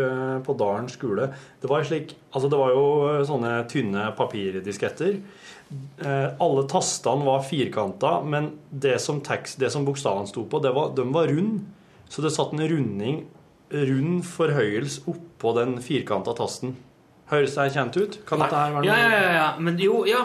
på, Dalen skole. Det var, slik, altså det var jo sånne tynne papirdisketter. Eh, alle tastene var firkanta, men det som, tekst, det som bokstavene sto på, det var, de var rund. Så det satt en runding, rund forhøyelse oppå den firkanta tasten. Høres det kjent ut? Kan dette her være Ja, noe? ja, ja, ja. Men jo, ja.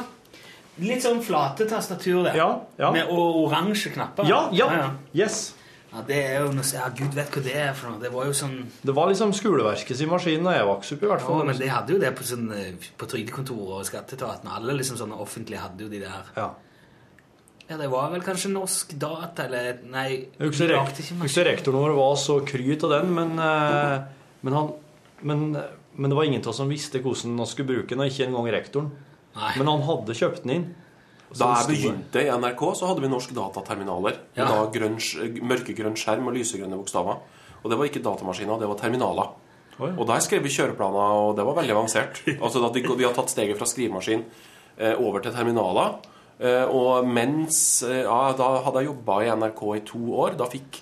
Litt sånn flate tastatur, der, Ja, ja. Med oransje knapper. Ja, ja. ja. Yes. Ja, det er jo noe Ja, gud vet hva det er for noe. Det var jo sånn Det var liksom skoleverket sin maskin da jeg vokste opp, i hvert fall. Ja, men de hadde jo det på, sånn, eh, på Trygdekontoret og Skatteetaten. Alle liksom sånne offentlige hadde jo de der. Ja. Ja, det var vel kanskje Norsk Data, eller Nei, Jeg husker, ikke husker rektoren vår var så kryt av den, men, eh, men, han, men, men det var ingen av oss som visste hvordan han skulle bruke den, og ikke engang rektoren. Nei. Men han hadde kjøpt den inn. Da jeg begynte i NRK, så hadde vi Norsk Dataterminaler. Ja. Med da grønn, mørkegrønn skjerm og lysegrønne bokstaver. Og det var ikke datamaskiner, det var terminaler. Oi. Og der skrev vi kjøreplaner, og det var veldig avansert. [LAUGHS] Altså at vi, vi har tatt steget fra skrivemaskin eh, over til terminaler. Eh, og mens eh, ja, Da hadde jeg jobba i NRK i to år. Da fikk,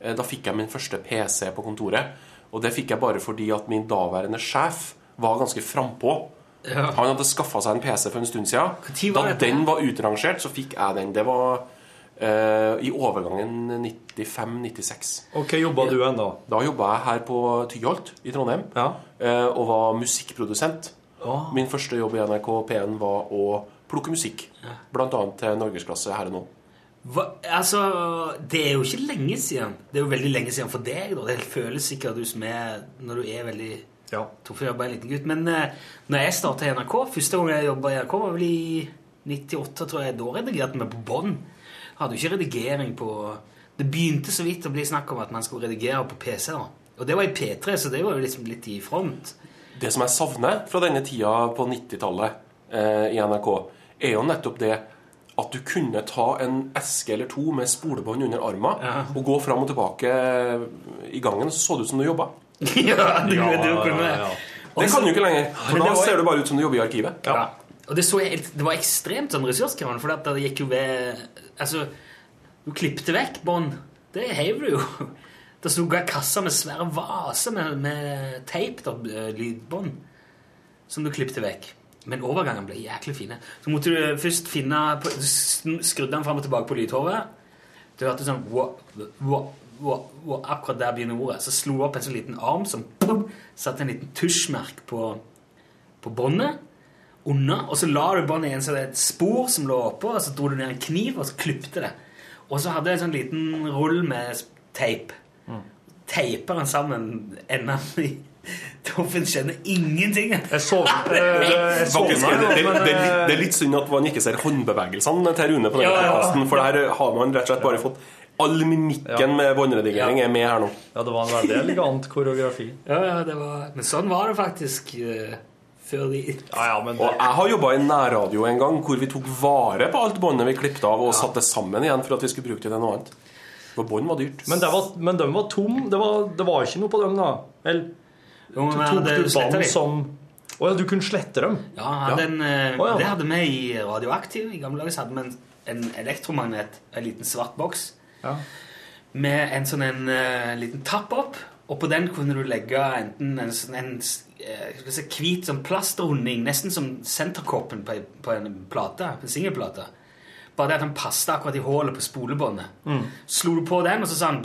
eh, da fikk jeg min første PC på kontoret. Og det fikk jeg bare fordi at min daværende sjef var ganske frampå. Ja. Han hadde skaffa seg en PC for en stund siden. Da den var utrangert, så fikk jeg den. Det var uh, i overgangen 95-96. Og hva jobba du enn da? Da jobba jeg her på Tyholt i Trondheim Ja. Uh, og var musikkprodusent. Oh. Min første jobb i NRK P1 var å plukke musikk. Blant annet til Norgesklasse her og nå. Hva, altså, det er jo ikke lenge siden. Det er jo veldig lenge siden for deg. da. Det føles sikkert du som er når du er veldig Ja. Tøff å jobbe en liten gutt. Men eh, når jeg starta i NRK Første gang jeg jobba i NRK, var vel i 98, tror jeg. Da redigerte vi på bånd. Hadde jo ikke redigering på Det begynte så vidt å bli snakk om at man skulle redigere på PC. da. Og det var i P3, så det var jo liksom litt i front. Det som jeg savner fra denne tida på 90-tallet eh, i NRK, er jo nettopp det at du kunne ta en eske eller to med spolebånd under armen Ja. og gå fram og tilbake i gangen, så så det ut som du jobba. [LAUGHS] ja, du, Ja, du det, ja, ja. Det kan du ikke lenger. For nå da ser du bare ut som du jobber i arkivet. Ja. Og det, så helt, det var ekstremt sånn ressurskrevende, for det gikk jo ved Altså, du klippte vekk bånd. Det heiv du jo. Det sto en kasse med svære vaser med, med teip, da, eh, lydbånd, som du klippte vekk. Men overgangene ble jæklig fine. Så måtte du først finne skrudde den fram og tilbake på lydhåret. Du hørte sånn wow, wow, wow, wow, Akkurat der begynner ordet. Så slo opp en sånn liten arm som pum, satte en liten tusjmerk på, på båndet. Under, og så la du båndet i en er et spor som lå oppå, og så dro du ned en kniv og så klippte det. Og så hadde jeg en sånn liten rull med teip. teip. Teiper den sammen Enda i Toffen skjønner ingenting. Jeg så [LAUGHS] eh, så er det, det, det, er litt, det litt synd at man ikke ser håndbevegelsene til Rune på den Ja, ja, for her har man rett og slett bare fått All mimikken Ja. med båndredigering er med her nå. Ja, det var en veldig elegant koreografi. [LAUGHS] Ja, ja, det var, men sånn var det faktisk uh, før de Ja, ja, men Og jeg har jobba i nærradio en gang hvor vi tok vare på alt båndet vi klippet av, og satte det sammen igjen for at vi skulle bruke det til noe annet. For bånd var dyrt. Men, det var, men de var tom. Det var, det var ikke noe på dem, da. Eller Jo, men tok det du bånd som Å ja, du kunne slette dem? Ja, en, ja. Det hadde vi i Radioaktiv. I gamle dager hadde vi en, en elektromagnet, en liten svart boks, Ja. med en sånn en uh, liten tapp opp. Og på den kunne du legge enten en, sånn en eh, si, hvit sånn plastrunding, nesten som senterkoppen på, en- på en plate, en singelplate. Bare det at den passet akkurat i hullet på spolebåndet. Slo du på den, og så sa han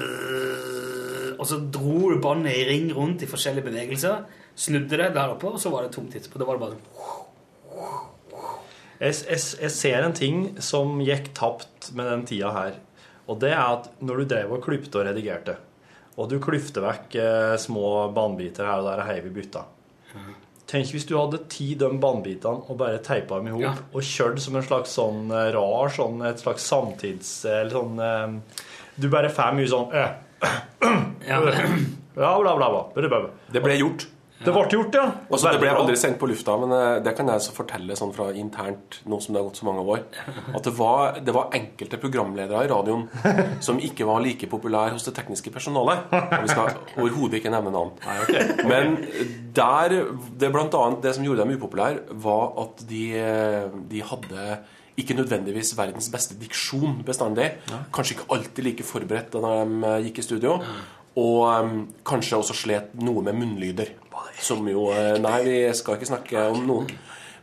Og så dro du båndet i ring rundt i forskjellige bevegelser. Snudde det der oppe, og så var det tomt etterpå. Da var det bare sånn Jeg, jeg, jeg ser en ting som gikk tapt med den tida her. Og det er at når du drev og klypte og redigerte, og du klyfte vekk eh, små bannbiter her og der og heiv i bytta Tenk hvis du hadde ti de bannbitene og bare teipa dem i hop Ja. og kjørt som en slags sånn eh, rar sånn, et slags samtids... Eller sånn eh, Du bare får mye sånn eh, [CLEARS THROAT] ja. Ja, [CLEARS THROAT] bla, bla, bla. bla, bla. Det ble gjort. Det ble gjort, ja. Også, det ble aldri sendt på lufta, men eh, det kan jeg så fortelle sånn fra internt, nå som det har gått så mange år, at det var, det var enkelte programledere i radioen [LAUGHS] som ikke var like populære hos det tekniske personalet. Og vi skal overhodet ikke nevne navn. Men der, det blant annet, det som gjorde dem upopulære, var at de, de hadde ikke nødvendigvis verdens beste diksjon bestandig. Kanskje ikke alltid like forberedt da de eh, gikk i studio. Og um, kanskje også slet noe med munnlyder. Som jo eh, Nei, vi skal ikke snakke om noen.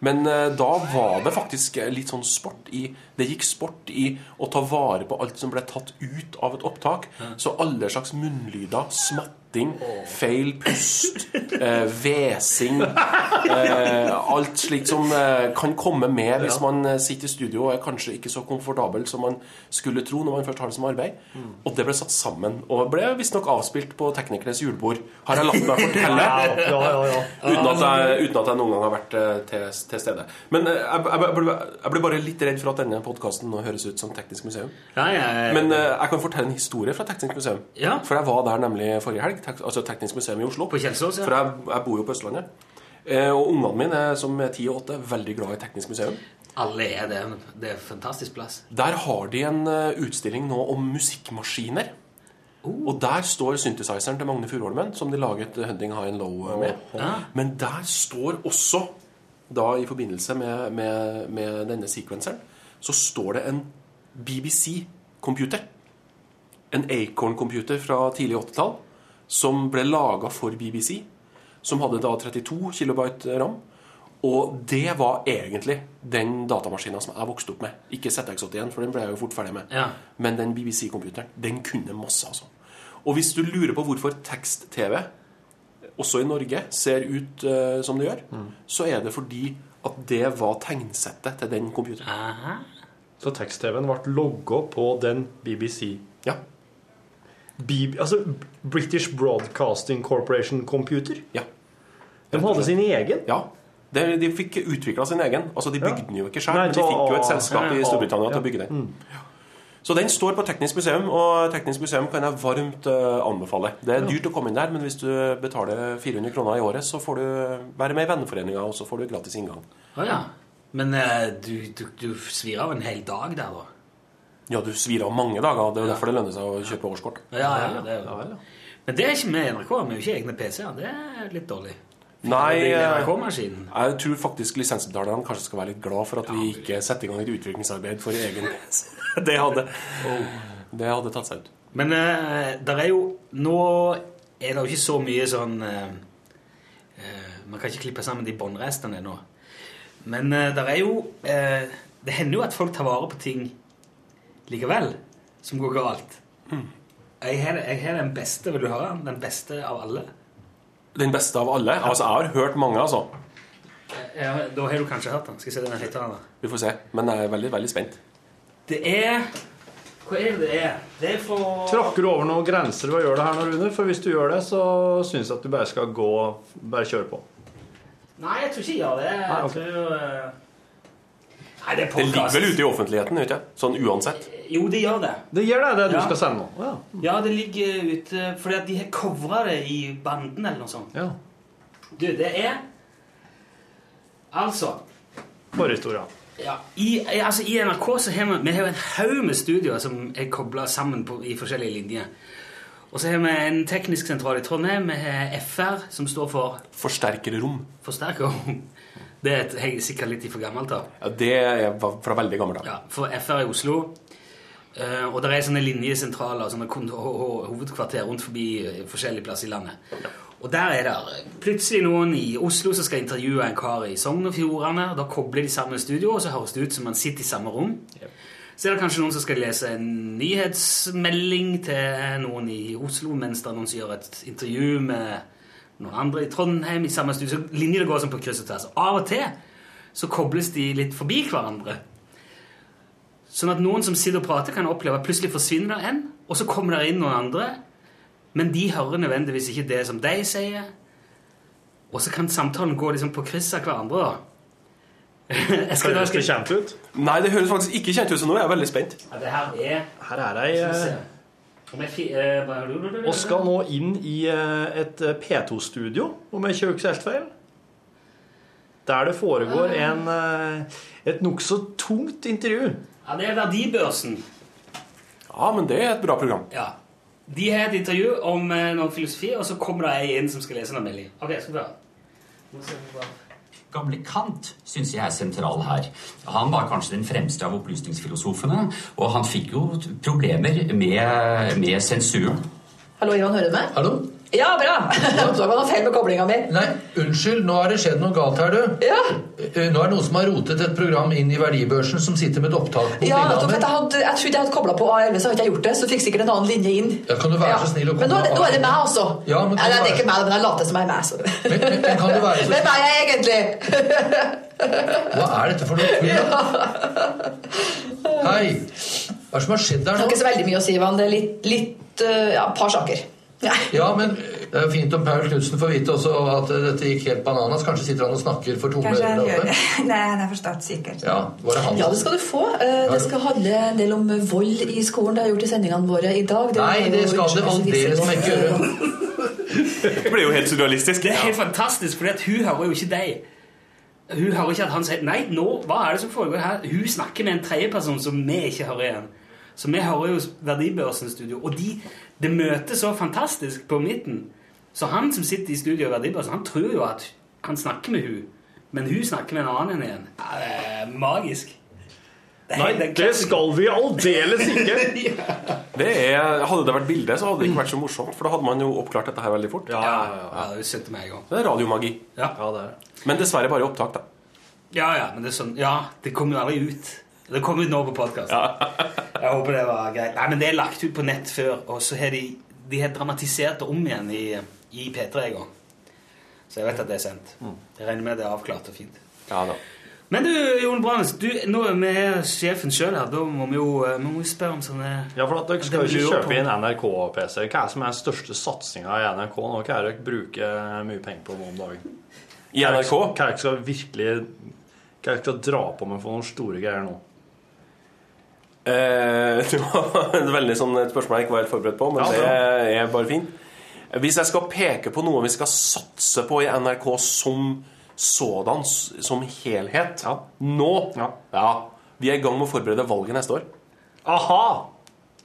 Men eh, da var det faktisk eh, litt sånn sport i Det gikk sport i å ta vare på alt som ble tatt ut av et opptak. Så alle slags munnlyder, smatting, feil pust, eh, hvesing eh, Alt slikt som eh, kan komme med hvis man eh, sitter i studio og er kanskje ikke så komfortabel som man skulle tro når man først har det som arbeid. Og det ble satt sammen. Og ble visstnok avspilt på teknikernes julebord. Har jeg latt meg fortelle. Ja, ja, ja. Uten at, jeg, uten at jeg noen gang har vært eh, til, til stede. Men eh, jeg, jeg, jeg ble bare litt redd for at denne podkasten nå høres ut som Teknisk museum. Ja, ja, ja. Men uh, jeg kan fortelle en historie fra Teknisk museum. Ja. For jeg var der nemlig forrige helg. Tek, altså Teknisk museum i Oslo. På Kjelsås, ja. For jeg, jeg bor jo på Østlandet. Uh, og ungene mine, som er 10 og 8, er veldig glad i Teknisk museum. Alle er det. Det er en fantastisk plass. Der har de en eh, utstilling nå om musikkmaskiner. Og der står synthesizeren til Magne Furuholmen, som de laget Hunting High and Low med. Men der står også, da i forbindelse med, med, med denne sequenceren, så står det en BBC-computer. En Acorn-computer fra tidlig 80-tall, som ble laga for BBC. Som hadde da 32 kilobyte ram. Og det var egentlig den datamaskinen som jeg vokste opp med. Ikke ZX81, for den ble jeg jo fort ferdig med. Ja. Men den BBC-computeren, den kunne masse, altså. Og hvis du lurer på hvorfor tekst-TV, også i Norge, ser ut uh, som det gjør, så er det fordi at det var tegnsettet til den computeren. Aha. Så tekst-TV-en ble logga på den BBC. Ja. BB, altså British Broadcasting Corporation Computer. ja. De hadde sin egen. Ja. De, de fikk utvikla sin egen. Altså, De bygde den jo ikke sjøl, men de fikk jo et selskap i Storbritannia ja. til å bygge den. Så den står på Teknisk museum, og Teknisk museum kan jeg varmt eh, anbefale. Det er dyrt å komme inn der, men hvis du betaler 400 kroner i året, så får du være med i venneforeninga, og så får du gratis inngang. Å ja. Men eh, du, du, du svir av en hel dag der, da? Ja, du svir av mange dager. Det er jo derfor det lønner seg å kjøpe årskort. Ja, ja, det er jo. Men det er ikke med NRK. Vi har jo ikke egne PC-er. Det er litt dårlig. Nei, Det eh, jeg tror faktisk lisensbetalerne kanskje skal være litt glad for at vi ikke setter i gang et utviklingsarbeid for egen PC. [LAUGHS] Det hadde, det hadde tatt seg ut. Men uh, der er jo Nå er det jo ikke så mye sånn uh, eh, Man kan ikke klippe sammen de båndrestene ennå. Men eh, der er jo eh, Det hender jo at folk tar vare på ting likevel, som går galt. Jeg har, jeg har den beste, vil du høre? den? Beste av alle. Den beste av alle? Altså, jeg har hørt mange, altså. Ja, da har du kanskje hørt den. Skal jeg se den høyttaleren? da. Vi får se. Men jeg er veldig, veldig spent. Det er Hva er det det er? Det er for Tråkker du over noen grenser ved å gjøre det her nå, Rune? For hvis du gjør det, så syns jeg at du bare skal gå Bare kjøre på. Nei, jeg tror ikke jeg gjør det. Jeg Nei, ok. tror eh, Nei, det er Det ligger podcast. vel ute i offentligheten, ikke Sånn uansett. Jo, det gjør det. Det gjør det, det du Ja. skal sende nå. Ja. Ja, det ligger ute fordi at de har covra det i banden eller noe sånt. ja. Du, det er Altså Forhistoria. ja, i, altså, I NRK så har vi, vi har jo en haug med studioer som er kobla sammen på, i forskjellige linjer. Og så har vi en teknisk sentral i Trondheim. Vi har FR, som står for Forsterkerrom. forsterker. Det er et- jeg er sikkert litt for gammelt av. Ja, det er fra veldig gammelt av. Ja, for FR i Oslo. Eh, og det er sånne linjesentraler, sånne hovedkvarter rundt forbi eh, forskjellige plasser i landet. Og der er det plutselig noen i Oslo som skal intervjue en kar i Sogn og Fjordane. Da kobler de sammen studio, og så høres det ut som man sitter i samme rom. Så er det kanskje noen som skal lese en nyhetsmelding til noen i Oslo, mens det er noen som gjør et intervju med noen andre i Trondheim i samme studio. Så linjene går som på kryss og tvers. Av og til så kobles de litt forbi hverandre. Sånn at noen som sitter og prater, kan oppleve at plutselig forsvinner det en, og så kommer det inn noen andre, men de hører nødvendigvis ikke det som de sier. Og så kan samtalen gå liksom på kryss av hverandre. da. Jeg skal, Høres det kjent ut? Nei, det høres faktisk ikke kjent ut, så nå er jeg veldig spent. ja, det her er Her er ei eh, eh, Og skal nå inn i eh, et eh, P2-studio, om jeg ikke husker helt feil. Der det foregår en, eh, et nokså tungt intervju. Ja, det er Verdibørsen. Ja, men det er et bra program. Ja. De har et intervju om noen noe filosofi, og så kommer det ei inn som skal lese en melding. Ok, skal vi høre. Gamle Kant syns jeg er sentral her. Han var kanskje den fremste av opplysningsfilosofene, og han fikk jo problemer med, med sensuren. Hallo, Ivan, hører du meg? Hallo? Ja, bra! [LAUGHS] Jeg var noe feil med koblinga mi. Nei, unnskyld, nå har det skjedd noe galt her, du. Ja, Eh, Nå er det noen som har rotet et program inn i verdibørsen som sitter med et opptak på ja jeg, hadde, jeg trodde jeg hadde kobla på A11, så hadde jeg gjort det. Så fikk sikkert en annen linje inn. Ja, kan du være så snill å Men nå er, det, nå er det meg altså. Ja, men kan Nei, det er ikke meg, men jeg later som jeg er meg. Så. Men, men, men kan du være så [LAUGHS] Hvem er jeg egentlig? Hva er dette for noe [LAUGHS] tull? Ja. Hei. Hva er det som har skjedd Det der har er ikke så veldig mye å si, Ivan. Det er litt, litt uh, ja, par saker. Ja. Ja, men det er jo fint om Paul Knutsen får vite også at dette gikk helt bananas. Kanskje sitter han og snakker for tomme ører. [LAUGHS] Nei, han er forstått sikkert. Ja, var det ja, det skal du få. Eh, Det skal handle en del om vold i skolen. Det har jeg gjort i sendingene våre i dag. Nei, det skal det aldeles ikke gjøre. Det blir jo helt surrealistisk. Det er helt fantastisk, for hun hører jo ikke deg. Hun hører ikke at han sier Nei, nå, hva er det som foregår her? Hun snakker med en tredjeperson som vi ikke hører igjen. Så vi hører jo Verdibørsen studio. Og de, det møter så fantastisk på midten. Så han som sitter i studio i Verdibørsen, han tror jo at han snakker med hun men hun snakker med en annen enn igjen. Ja, det er magisk. Det er Nei, det skal vi aldeles ikke! [LAUGHS] Det er, hadde det vært bilde, så hadde det ikke vært så morsomt. For da hadde man jo oppklart dette her veldig fort. Ja, ja, ja. Ja, det setter meg i gang. Det er radiomagi. Ja. ja det er. Men dessverre bare opptak, da. Ja, ja, men det er sånn Ja, det kommer jo aldri ut. Det kom ut nå på podkast. [LAUGHS] Jeg håper det var greit. Nei, men det er lagt ut på nett før, og så har de, de har dramatisert det om igjen i, i P3 en gang. Så jeg vet at det er sendt. Jeg regner med det er avklart og fint. Ja, da. Men du, Jon Brannes, nå er vi sjefen sjøl her. Da må vi jo eh, vi må spørre om sånne Ja, for at Dere skal jo ikke kjøpe inn NRK-PC. Hva er det som er den største satsinga i NRK nå? Hva er det dere bruker mye penger på nå om dagen? I NRK? Hva er det dere skal virkelig Hva er det dere skal dra på med for noen store greier nå? Eh, [LAUGHS] det var et veldig sånn et spørsmål jeg ikke var helt forberedt på, men Ja, det er bare fint. Hvis jeg skal peke på noe vi skal satse på i NRK som sådan, som helhet Ja. nå Ja. ja, Vi er i gang med å forberede valget neste år. Aha!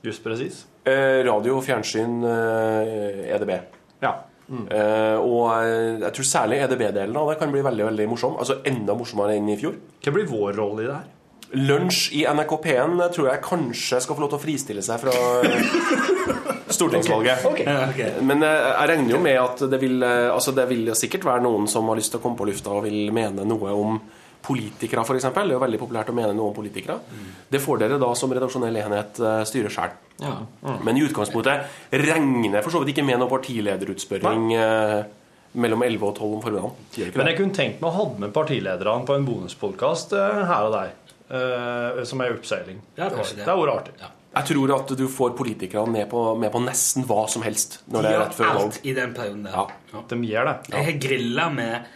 Just presis. Eh, radio, fjernsyn, eh, EDB. Ja. Eh, og eh, jeg tror særlig EDB-delen av det kan bli veldig veldig morsom. Altså enda morsommere enn i fjor. Hva blir vår rolle i det her? Lunsj i NRK P1 tror jeg kanskje skal få lov til å fristille seg fra eh, stortingsvalget. Okay. Okay. Men eh, jeg regner jo med at det vil, eh, altså det vil sikkert være noen som har lyst til å komme på lufta og vil mene noe om politikere, f.eks. Det er jo veldig populært å mene noe om politikere. Det får dere da som redaksjonell enhet eh, styre sjøl. Ja. Men i utgangspunktet regner for så vidt ikke med noen partilederutspørring Nei mellom 11 og 12 om formiddagen. Men jeg kunne tenkt meg å ha med partilederne på en bonuspodkast her og der. Eh, som er i oppseiling. Ja, det. Det har vært artig. Jeg tror at du får politikerne med på, med på nesten hva som helst når det er rett før valg. alt i den perioden der. Ja. De gjør det. Jeg har grilla med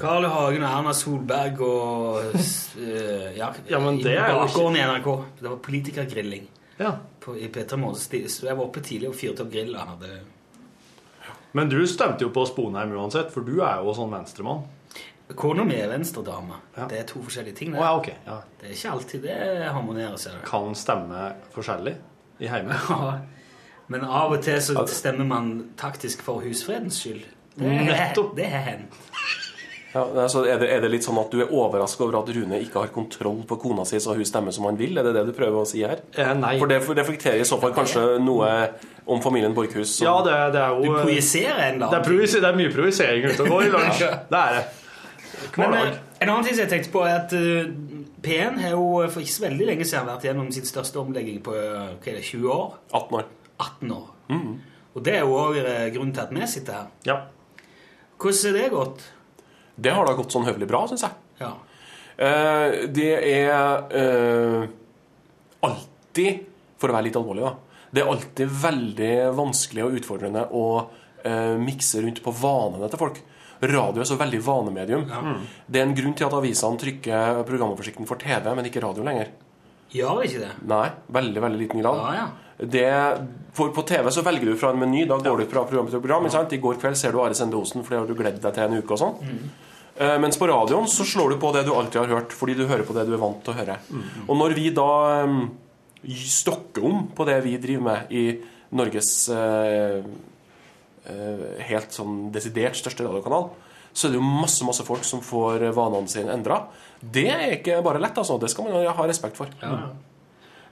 Carl I. Hagen og Erna Solberg og eh, ja, Ja, men det er jo ikke i NRK. Det var politikergrilling Ja. på, i P3 Morgen. Så jeg var oppe tidlig og fyrte opp grill Hadde Men du stemte jo på Sponheim uansett, for du er jo sånn venstremann. Kona mi er venstredame. Det er to forskjellige ting. Det. ja, okay. Ja. det er ikke alltid det harmonerer. Ser du. Kan stemme forskjellig i heimen. [LAUGHS] Ja. Men av og til så stemmer man taktisk for husfredens skyld. Det Nettopp. Det har hendt. Ja, altså er, det, er det litt sånn at du er overraska over at Rune ikke har kontroll på kona si, så hun stemmer som han vil? Er det det du prøver å si her? Eh, nei. For det reflekterer i så fall kanskje noe om familien Borchhus? Ja, det, det er jo Du projiserer en det er, det er mye projisering ute og går i [LAUGHS] lunsj. Det er det. Men eh, en annen ting som jeg tenkte på, er at eh, P1 har jo for ikke så veldig lenge siden vært gjennom sin største omlegging på eh, hva er det, 20 år. 18 år. 18 år. Og det er jo òg grunnen til at vi sitter her. Ja. Hvordan har det gått? Det har da gått sånn høvelig bra, syns jeg. Ja. Eh, det er eh, alltid, for å være litt alvorlig, da Det er alltid veldig vanskelig og utfordrende å eh, mikse rundt på vanene til folk. Radio er så veldig vanemedium. Det er en grunn til at avisene trykker programoversikten for TV, men ikke radio lenger. Ja, ikke det? Nei, veldig, veldig liten grad. Ja, ja. Det, for på TV så velger du fra en meny. Da går du fra program til program. I går kveld ser du Are Sende Osen, for det har du gledet deg til en uke. og sånn. mm. Mens på radioen så slår du på det du alltid har hørt, fordi du hører på det du er vant til å høre. Og når vi da um, stokker om på det vi driver med i Norges eh, eh, helt sånn desidert største radiokanal, så er det jo masse masse folk som får vanene sine endra. Det er ikke bare lett, altså. Det skal man ha respekt for.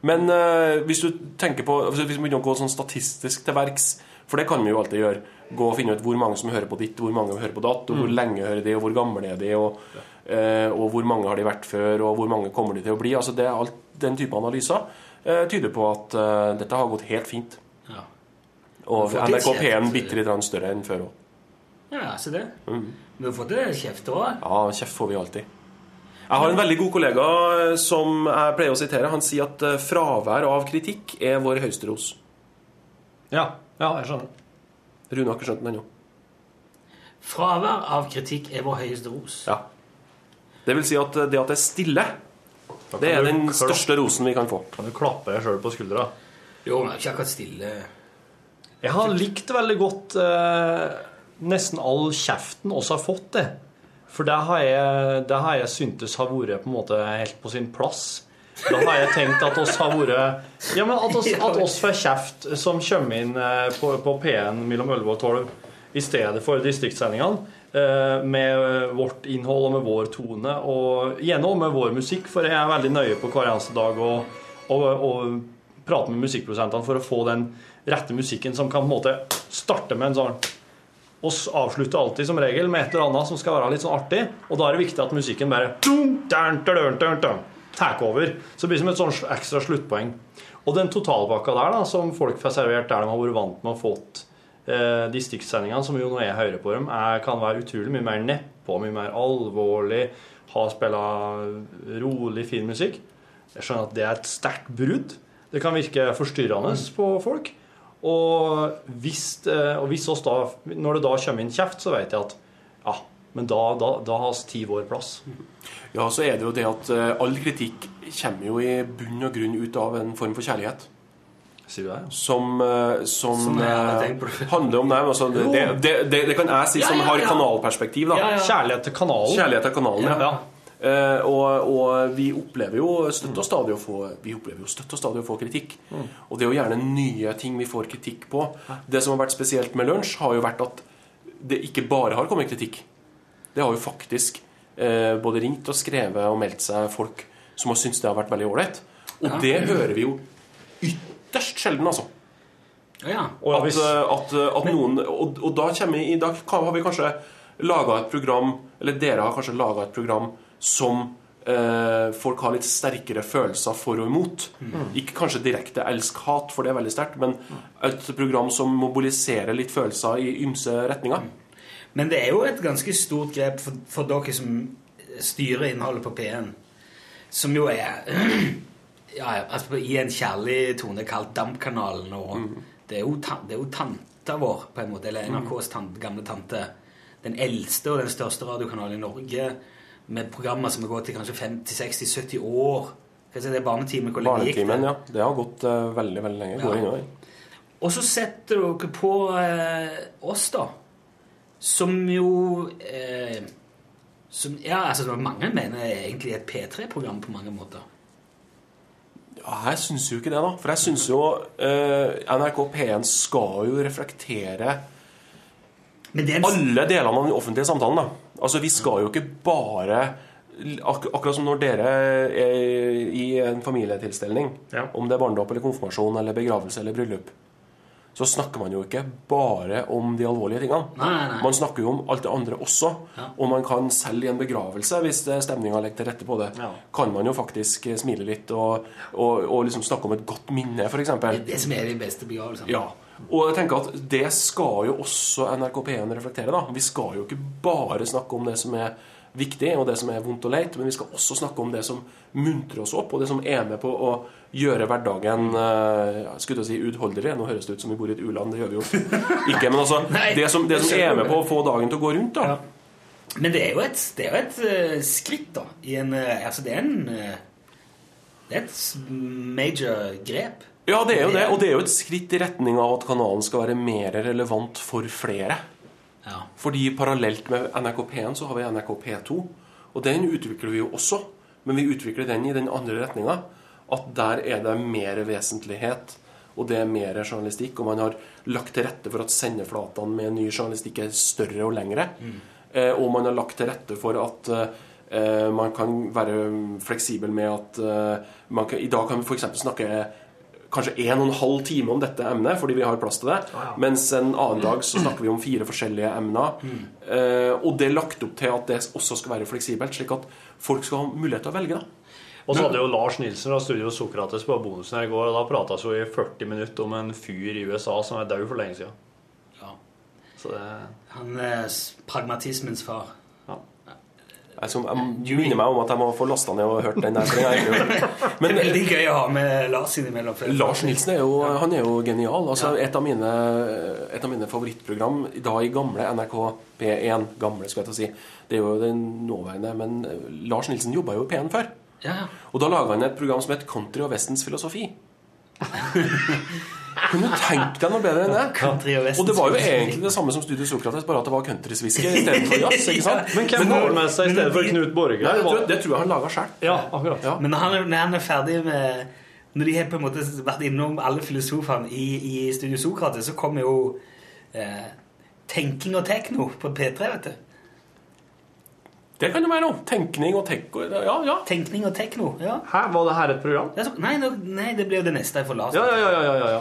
Men uh, hvis du tenker på altså, Hvis vi begynner å gå sånn statistisk til verks For det kan vi jo alltid gjøre. Gå og finne ut hvor mange som hører på ditt, hvor mange som hører på datt, og hvor lenge hører de, og hvor gamle er de, og, uh, og hvor mange har de vært før, og hvor mange kommer de til å bli. Altså det er alt Den type analyser uh, tyder på at eh, dette har gått helt fint. Og NRK P1 bitte litt større enn før òg. Ja, se det. Vi har fått det kjeft òg. Ja, kjeft får vi alltid. Jeg har en veldig god kollega eh, som jeg pleier å sitere. Han sier at eh, fravær av kritikk er vår høyeste ros. Ja, ja, jeg skjønner. Rune har ikke skjønt den ennå. Fravær av kritikk er vår høyeste ros. Ja. Det vil si at eh, det at det er stille, det er den største rosen vi kan få. Kan du klappe deg sjøl på skuldra? Jo, men det er ikke akkurat stille. Jeg har likt veldig godt eh, nesten all kjeften også har fått, det. For det har jeg, det har jeg syntes har vært på en måte helt på sin plass. Da har jeg tenkt at oss har vært Ja, men at oss, at oss får kjeft som kommer inn eh, på, på P1 mellom 11 og 12 i stedet for distriktssendingene. eh, Med vårt innhold og med vår tone, og gjennom med vår musikk, for jeg er veldig nøye på hver eneste dag å prate med musikkprodusentene for å få den rette musikken som kan på en måte starte med en sånn og avslutter alltid som regel med et eller annet som skal være litt sånn artig, og da er det viktig at musikken bare tar over. Så det blir som et sånn ekstra sluttpoeng. Og den totalpakka der da, som folk får servert der de har vært vant med å fått eh, distriktssendingene, som jo når jeg hører på dem, er, kan være utrolig mye mer nedpå, mye mer alvorlig, ha spilla rolig, fin musikk. Jeg skjønner at det er et sterkt brudd. Det kan virke forstyrrende på folk. Og hvis, eh, og hvis oss da, når det da kommer inn kjeft, så vet jeg at ja, men da, da, da har vi ti vår plass. Ja, så er det jo det at eh, all kritikk kommer jo i bunn og grunn ut av en form for kjærlighet. Sier du det? Som, eh, som, Som på. [LAUGHS] handler om dem. altså, det, det, det, det kan jeg si som har kanalperspektiv. da. Kjærlighet til kanalen. Kjærlighet til kanalen, ja. Eh, og, og vi opplever jo støtt og stadig å få Vi opplever jo støtt og stadig å få kritikk. Og det er jo gjerne nye ting vi får kritikk på. Det som har vært spesielt med lunsj, har jo vært at det ikke bare har kommet kritikk. Det har jo faktisk uh, både ringt og skrevet og meldt seg folk som har syntes det har vært veldig ålreit. Og Ja. det hører vi jo ytterst sjelden, altså. Ja. At, eh, at, at noen og, og da vi da har vi kanskje laga et program Eller dere har kanskje laga et program som eh, folk har litt sterkere følelser for og imot. Mm. Ikke kanskje direkte elsk-hat, for det er veldig sterkt, men et program som mobiliserer litt følelser i ymse retninger. Men det er jo et ganske stort grep for, for dere som styrer innholdet på P1, som jo er [CLEARS THROAT] ja, altså I en kjærlig tone kalt Dampkanalen. Og det, er jo, det er jo tanta vår, på en måte, eller NRKs tante, gamle tante. Den eldste og den største radiokanalen i Norge, med programmer som har gått i kanskje 50-60-70 år. Si, det er Barnetimen. Hvor lenge gikk det? Ja. Det har gått uh, veldig, veldig lenge. Går Ja. innover. Og så setter dere på eh, oss, da. Som jo eh, som, Ja, altså mange mener er egentlig et P3-program på mange måter. Ja, jeg syns jo ikke det, da. For jeg syns jo eh, NRK P1 skal jo reflektere alle delene av den offentlige samtalen. da. Altså, Vi skal jo ikke bare ak Akkurat som når dere er i en familietilstelning, om det er barnedåp eller konfirmasjon eller begravelse eller bryllup, så snakker man jo ikke bare om de alvorlige tingene. Nei, nei, nei. Man snakker jo om alt det andre også. Ja. Og man kan selv i en begravelse, hvis stemninga legger til rette på det, kan man jo faktisk smile litt og, og, og liksom snakke om et godt minne, f.eks. Det det som er de beste begravelsene. Ja. Og jeg tenker at det skal jo også NRK P1 reflektere. da. Vi skal jo ikke bare snakke om det som er viktig, og det som er vondt og leit, men vi skal også snakke om det som muntrer oss opp, og det som er med på å gjøre hverdagen eh, skulle si utholdelig. Nå høres det ut som vi bor i et u-land, det gjør vi jo ikke. Men altså, [LAUGHS] det som, det som er med på å få dagen til å gå rundt, da. Men det er jo et, det er jo et uh, skritt, da. I en, uh, altså, det er en uh, Det er et major grep. Ja, det er jo det. Og det er jo et skritt i retning av at kanalen skal være mer relevant for flere. Ja. Fordi parallelt med NRK P1 så har vi NRK P2. Og den utvikler vi jo også. Men vi utvikler den i den andre retninga. At der er det mer vesentlighet, og det er mer journalistikk. Og man har lagt til rette for at sendeflatene med ny journalistikk er større og lengre. Eh, og man har lagt til rette for at eh, man kan være fleksibel med at eh, man kan, I dag kan vi f.eks. snakke kanskje en og en halv time om dette emnet, fordi vi har plass til det. Mens en annen dag så snakker vi om fire forskjellige emner. Eh, og det er lagt opp til at det også skal være fleksibelt, slik at folk skal ha mulighet til å velge. da. Og så hadde jo Lars Nilsen fra Studio Sokrates på bonusen her i går, og da prata vi i 40 minutter om en fyr i USA som er død for lenge siden. Ja. Så det Han er pragmatismens far. Som, jeg minner meg om at jeg må få lasta ned og hørt den der. hørt. [LAUGHS] det er veldig gøy å ha med Lars innimellom. Lars Nilsen er jo, han er jo genial. Altså, et, av mine, et av mine favorittprogram da i gamle NRK P1 Gamle, skal jeg til å si. Det er jo den nåværende, men Lars Nilsen jobba jo i P1 før. Ja. Og da laga han et program som het Country og Vestens filosofi. [LAUGHS] Kan du tenkt deg noe bedre enn det? Country og Og det var jo egentlig det samme som Studio Sokrates, bare at det var countryswhisky istedenfor jazz. ikke sant? [LAUGHS] Men hvem har med seg i stedet for Knut Borge? Nei, det, det tror jeg han laga sjøl. Ja, akkurat. Men når han, er- når han er ferdig med Når de har på en måte vært innom alle filosofene i, i Studio Sokrates, så kommer jo eh, tenking og tekno på P3, vet du. Det kan jo være noe. Tenkning og tekno. Ja, ja. Tenkning og tekno, ja. Hæ, var det her et program? Nei, nei, det blir jo det neste jeg. Ja, ja, ja, ja, ja, ja.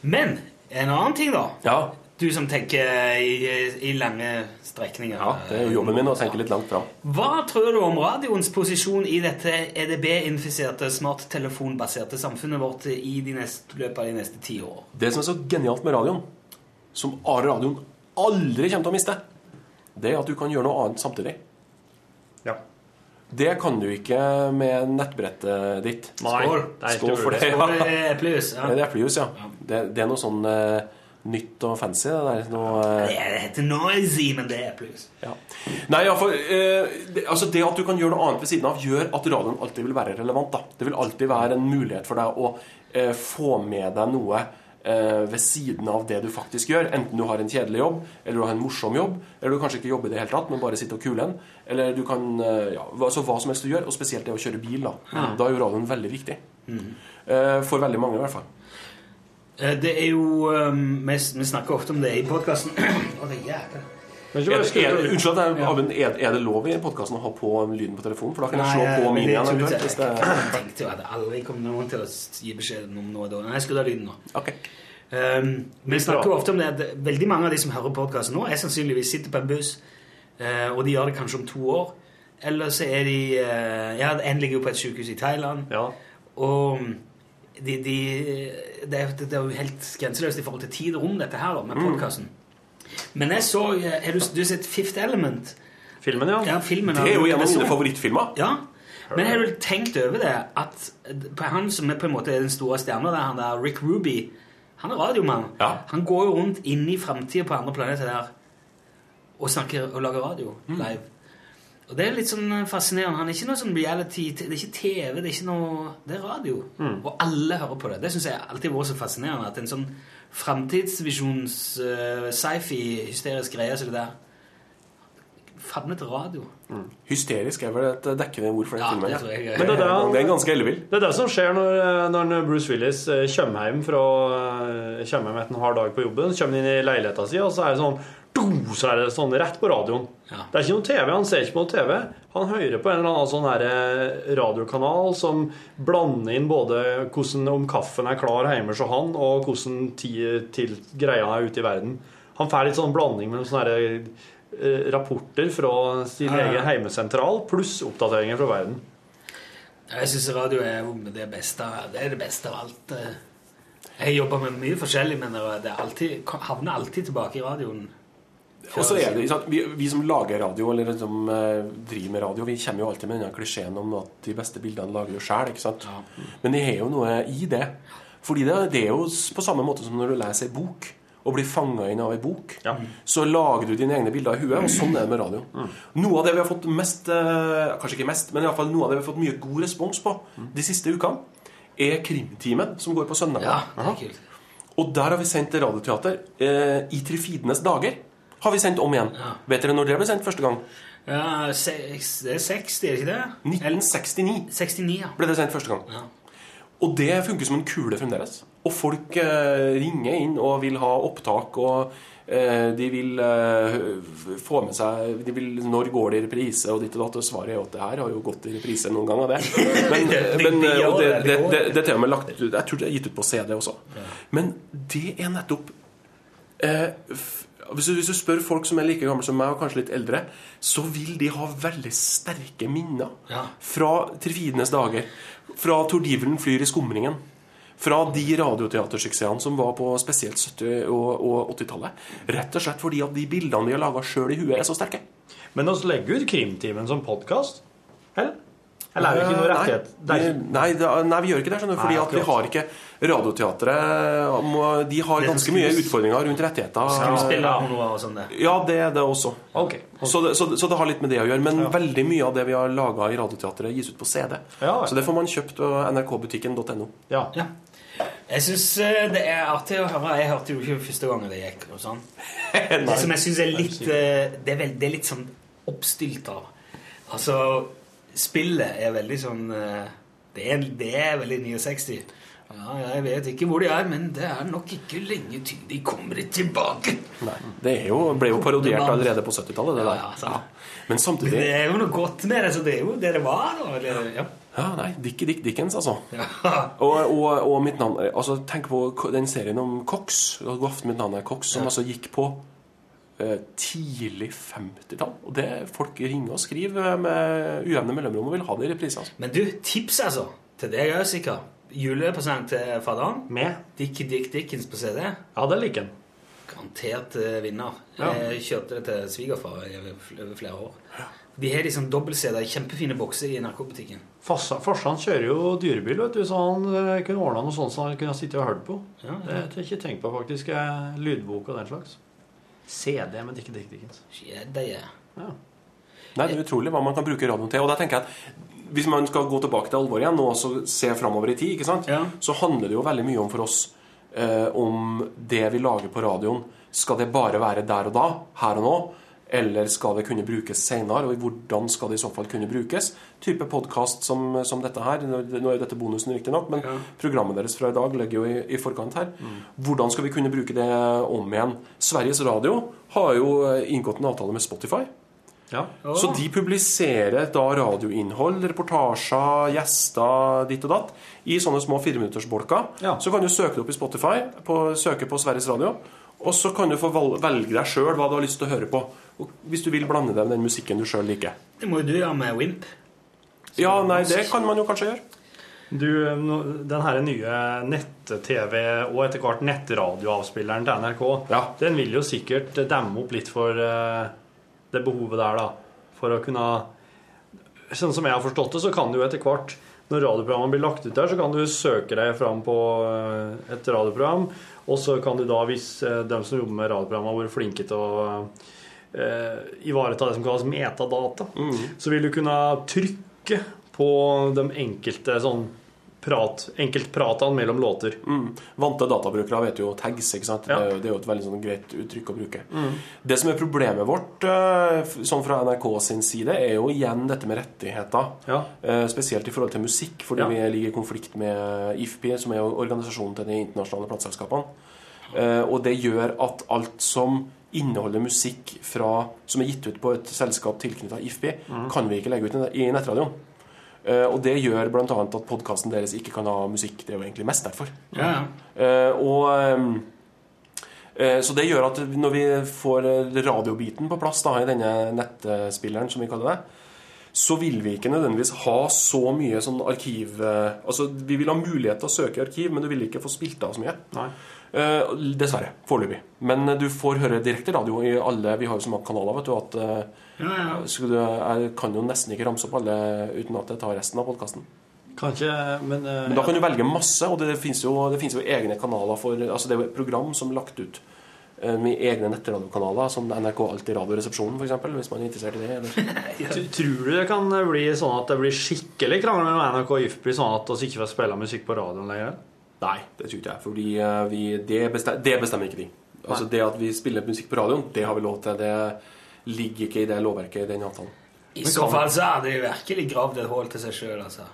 Men en annen ting, da. Ja. Du som tenker i, i lange strekninger. ja, det er jo jobben min å tenke litt langt fram. Hva tror du om radioens posisjon i dette EDB-infiserte, smarttelefonbaserte samfunnet vårt i de neste, løpet av de neste ti år? Det som er så genialt med radioen, som radioen aldri kommer til å miste, det er at du kan gjøre noe annet samtidig. Det kan du ikke med nettbrettet ditt. Nei, Skål. det er Skål for det. Skål, i eplejus, ja. Det er eplejus, ja. Det, det er noe sånn uh, nytt og fancy, det der. Noe, uh... Det heter noisy, men det er eplejus. ja. Nei, ja, for uh, det, altså det at du kan gjøre noe annet ved siden av, gjør at radioen alltid vil være relevant. da. Det vil alltid være en mulighet for deg å få med deg noe ved siden av det du faktisk gjør. Enten du har en kjedelig jobb, eller du har en morsom jobb, eller du kanskje ikke jobber i det hele tatt, men bare sitter og kuler en. Eller du kan eh, ja, altså hva som helst du gjør, og spesielt det å kjøre bil. Da Da er jo radioen veldig viktig. Eh, for veldig mange, i hvert fall. Eh, Det er jo vi snakker ofte om det i podkasten. [CLEARS THROAT] Er. Er det, er, unnskyld, er, det lov i podkasten å ha på lyden på telefonen? For da kan jeg slå på min igjen. jeg tenkte jo at det aldri kom noen til å gi beskjed om noe da. Nei, jeg skulle ha lyden nå. Um, vi snakker jo ofte om det at veldig mange av de som hører podkasten nå, er sannsynligvis sitter på en buss, uh, og de gjør det kanskje om to år. Eller så er de uh, Ja, en ligger jo på et sykehus i Thailand. Og de, de, det, er, det er jo helt grenseløst i forhold til tid og rom, dette her, da, med Mm. Men jeg så eh, Har du, du sett Fifth Element? Filmen, ja. ja filmen, Det er jo en av mine favorittfilmer. Ja. Men har du tenkt over det at på han som er på en måte den store stjerna der, han der Rick Ruby Han er radiomann. Han går jo rundt inn i framtida på andre planeter der og snakker og lager radio live. Og det er litt sånn fascinerende. Han er ikke noe sånn reality Det er ikke TV, det er ikke noe Det er radio. Og alle hører på det. Det syns jeg alltid har vært så fascinerende. At en sånn framtidsvisjons uh, sci-fi-hysterisk greie som det der Favnet radio. radio. Hysterisk er vel et dekkende ord for den Ja, filmen. det jeg er- Men det er det- det er ganske ellevill. Det er det som skjer når, når Bruce Willis eh, kommer hjem fra eh, kommer hjem etter en hard dag på jobben. Kommer inn i leiligheten sin, og så er det sånn! Så er det sånn rett på radioen. Det er ikke noe TV. Han ser ikke på noe TV. Han hører på en eller annen sånn her eh, radiokanal som blander inn både hvordan om kaffen er klar hjemme hos han, og hvordan tid til greia er ute i verden. Han får litt sånn blanding mellom sånne her, eh, rapporter fra sin Ja, ja. egen heimesentral pluss oppdateringer fra verden. Jeg syns radio er det beste, det er det beste av alt. eh. Jeg jobber med mye forskjellig, men det alltid, havner alltid tilbake i radioen. Og så er det, vi, vi som lager radio, eller som eh, driver med radio, vi kommer jo alltid med denne klisjeen om at de beste bildene lager jo sjøl. Men det er jo noe i det. Fordi det, det er jo på samme måte som når du leser ei bok og blir fanga inn av ei bok. Så lager du dine egne bilder i huet, og sånn er det med radio. Noe av det vi har fått mest eh, Kanskje ikke mest, men i alle fall noe av det vi har fått mye god respons på de siste ukene, er Krimtimen, som går på søndager. Ja, det er kult. Og der har vi sendt radioteater eh, i Trifidenes dager. Har vi sendt om igjen. Vet dere når det ble sendt første gang? Ja, seks- det er 60, er det ikke det? 1969 69, ja. ble det sendt første gang. Og det funker som en kule fremdeles. Og folk eh, ringer inn og vil ha opptak, og eh, de vil eh, få med seg de vil, Når går det i reprise, og ditt og datt. Og svaret er jo at det her har jo gått i reprise noen ganger, det. [LAUGHS] Men, men eh, og det, det, det, det med lagt ut Jeg tror det er gitt ut på CD også. Men det er nettopp eh, hvis, du, hvis du spør folk som er like gamle som meg, og kanskje litt eldre, så vil de ha veldig sterke minner Ja. fra Trifidenes dager. Fra Tordivelen flyr i skumringen. Fra de radioteatersuksessene som var på spesielt 70- og, og 80-tallet. Rett og slett fordi at de bildene de har laga sjøl i huet, er så sterke. Men vi legger ut Krimtimen som podkast? Eller? Eller er det ikke noe Eh, rettighet? Nei, vi- nei, nei, vi gjør ikke det. skjønner Fordi Nei, at vi har ikke Radioteatret De har ganske mye utfordringer rundt rettigheter. Skuespiller og noe og sånn. Ja, det er det også. Så, det, så, det- så det har litt med det å gjøre. Men veldig mye av det vi har laga i Radioteatret, gis ut på CD. Ja. Så det får man kjøpt på nrkbutikken.no. Ja. Jeg syns det er artig å høre. Jeg hørte jo ikke første gangen det gikk. og sånn. [LAUGHS] Det som jeg syns er litt eh, Det er, vel, det er litt sånn oppstylta. Altså, spillet er veldig sånn eh, Det er, det er veldig 69. Ja, jeg vet ikke hvor de er, men det er nok ikke lenge til de kommer tilbake. Nei, det er jo, ble jo parodiert allerede på 70-tallet, det der. Ja, ja, Men Men samtidig det er jo noe godt med det, så det er jo det det var. da. Eller, ja. Ja, nei, Dickie Dick Dickens, altså. [LAUGHS] Og, og, og mitt navn altså Tenk på den serien om Cox. God aften, mitt navn er Cox, som Ja. altså gikk på eh, tidlig 50-tall. Og det folk ringer og skriver med ujevne mellomrom og vil ha det i reprise. Altså. Men du, tips altså til deg òg, sikkert. Julepresang til fadderen. Med? Dick Dick Dickens på CD. Ja, det liker han. Garantert eh, vinner. Ja. Jeg kjørte det til svigerfar over flere år. De har liksom dobbelt-CD i kjempefine bokser i NRK-butikken. Farsan kjører jo dyrebil, vet du, så han eh, kunne ordna noe sånt som han kunne sitte og hørt på. Ja, Det har jeg ikke tenkt på, faktisk. eh, Lydbok og den slags. CD, men ikke Dick Dickens. Det er. Ja. Nei, det er utrolig hva man kan bruke radioen til. Og da tenker jeg at Hvis man skal gå tilbake til alvoret igjen og se framover i tid, ikke sant? så handler det jo veldig mye om for oss eh, om det vi lager på radioen. Skal det bare være der og da, her og nå? Eller skal det kunne brukes senere, og hvordan skal det i så fall kunne brukes? Type podkast som, som dette her. Nå er jo dette bonusen, riktignok, men programmet deres fra i dag ligger jo i, i forkant her. Hvordan skal vi kunne bruke det om igjen? Sveriges Radio har jo inngått en avtale med Spotify. Så de publiserer da radioinnhold, reportasjer, gjester, ditt og datt, i sånne små fireminuttersbolker. Så kan du søke det opp i Spotify, på, søke på Sveriges Radio, og så kan du få velge deg sjøl hva du har lyst til å høre på. Og hvis du vil blande det med den musikken du sjøl liker. Det må jo du gjøre med Wimp. Ja, nei, det kan man jo kanskje gjøre. Du, den her nye nett-TV og etter hvert nettradioavspilleren til NRK, den vil jo sikkert demme opp litt for eh, det behovet der, da. For å kunne Sånn som jeg har forstått det, så kan du jo etter hvert, når radioprogrammene blir lagt ut der, så kan du søke deg fram på eh, et radioprogram, og så kan du da, hvis eh, de som jobber med radioprogrammene har vært flinke til å ivareta det som kalles metadata, så vil du kunne trykke på de enkelte sånn prat, enkeltpratene mellom låter. Mm. Vante databrukere vet jo tags. ikke sant? Det, er jo- det er jo et veldig sånn greit uttrykk å bruke. Mm. Det som er problemet vårt, eh, sånn fra NRK sin side, er jo igjen dette med rettigheter. Ja. Spesielt i forhold til musikk, fordi Ja. vi ligger i konflikt med IFPI, som er jo organisasjonen til de internasjonale plateselskapene. Eh, Og det gjør at alt som inneholder musikk fra, som er gitt ut på et selskap tilknyttet IFPI, Mm. kan vi ikke legge ut i nettradioen. Uh, Og det gjør bl.a. at podkasten deres ikke kan ha musikk. Det er jo egentlig mest derfor. Ja, Eh, og um, uh, Så det gjør at når vi får radiobiten på plass da, i denne nettspilleren, som vi kaller det, så vil vi ikke nødvendigvis ha så mye sånn arkiv Altså, vi vil ha mulighet til å søke i arkiv, men du vil ikke få spilt av så mye. Eh, dessverre. Foreløpig. Men eh, du får høre direkte radio i alle Vi har jo så mange kanaler, vet du, at eh, Ja, ja. du, jeg kan jo nesten ikke ramse opp alle uten at jeg tar resten av podkasten. Kanskje, men, eh, Men da kan du velge masse, og det jo, det finnes jo egne kanaler for Altså det er jo et program som er lagt ut eh, med egne nettradiokanaler, som NRK Alltid Radioresepsjonen, f.eks., hvis man er interessert i det. Eller? [LAUGHS] Tror du det kan bli sånn at det blir skikkelig krangel mellom NRK og IFPI, sånn at vi ikke får spille musikk på radioen lenger? Nei, det tror ikke jeg. Fordi eh, vi, det, bestemmer, det bestemmer ikke vi. Altså Nei. Det at vi spiller musikk på radioen, det har vi lov til. Det ligger ikke i det lovverket i den avtalen. I så fall så hadde de virkelig gravd et hull til seg sjøl, altså.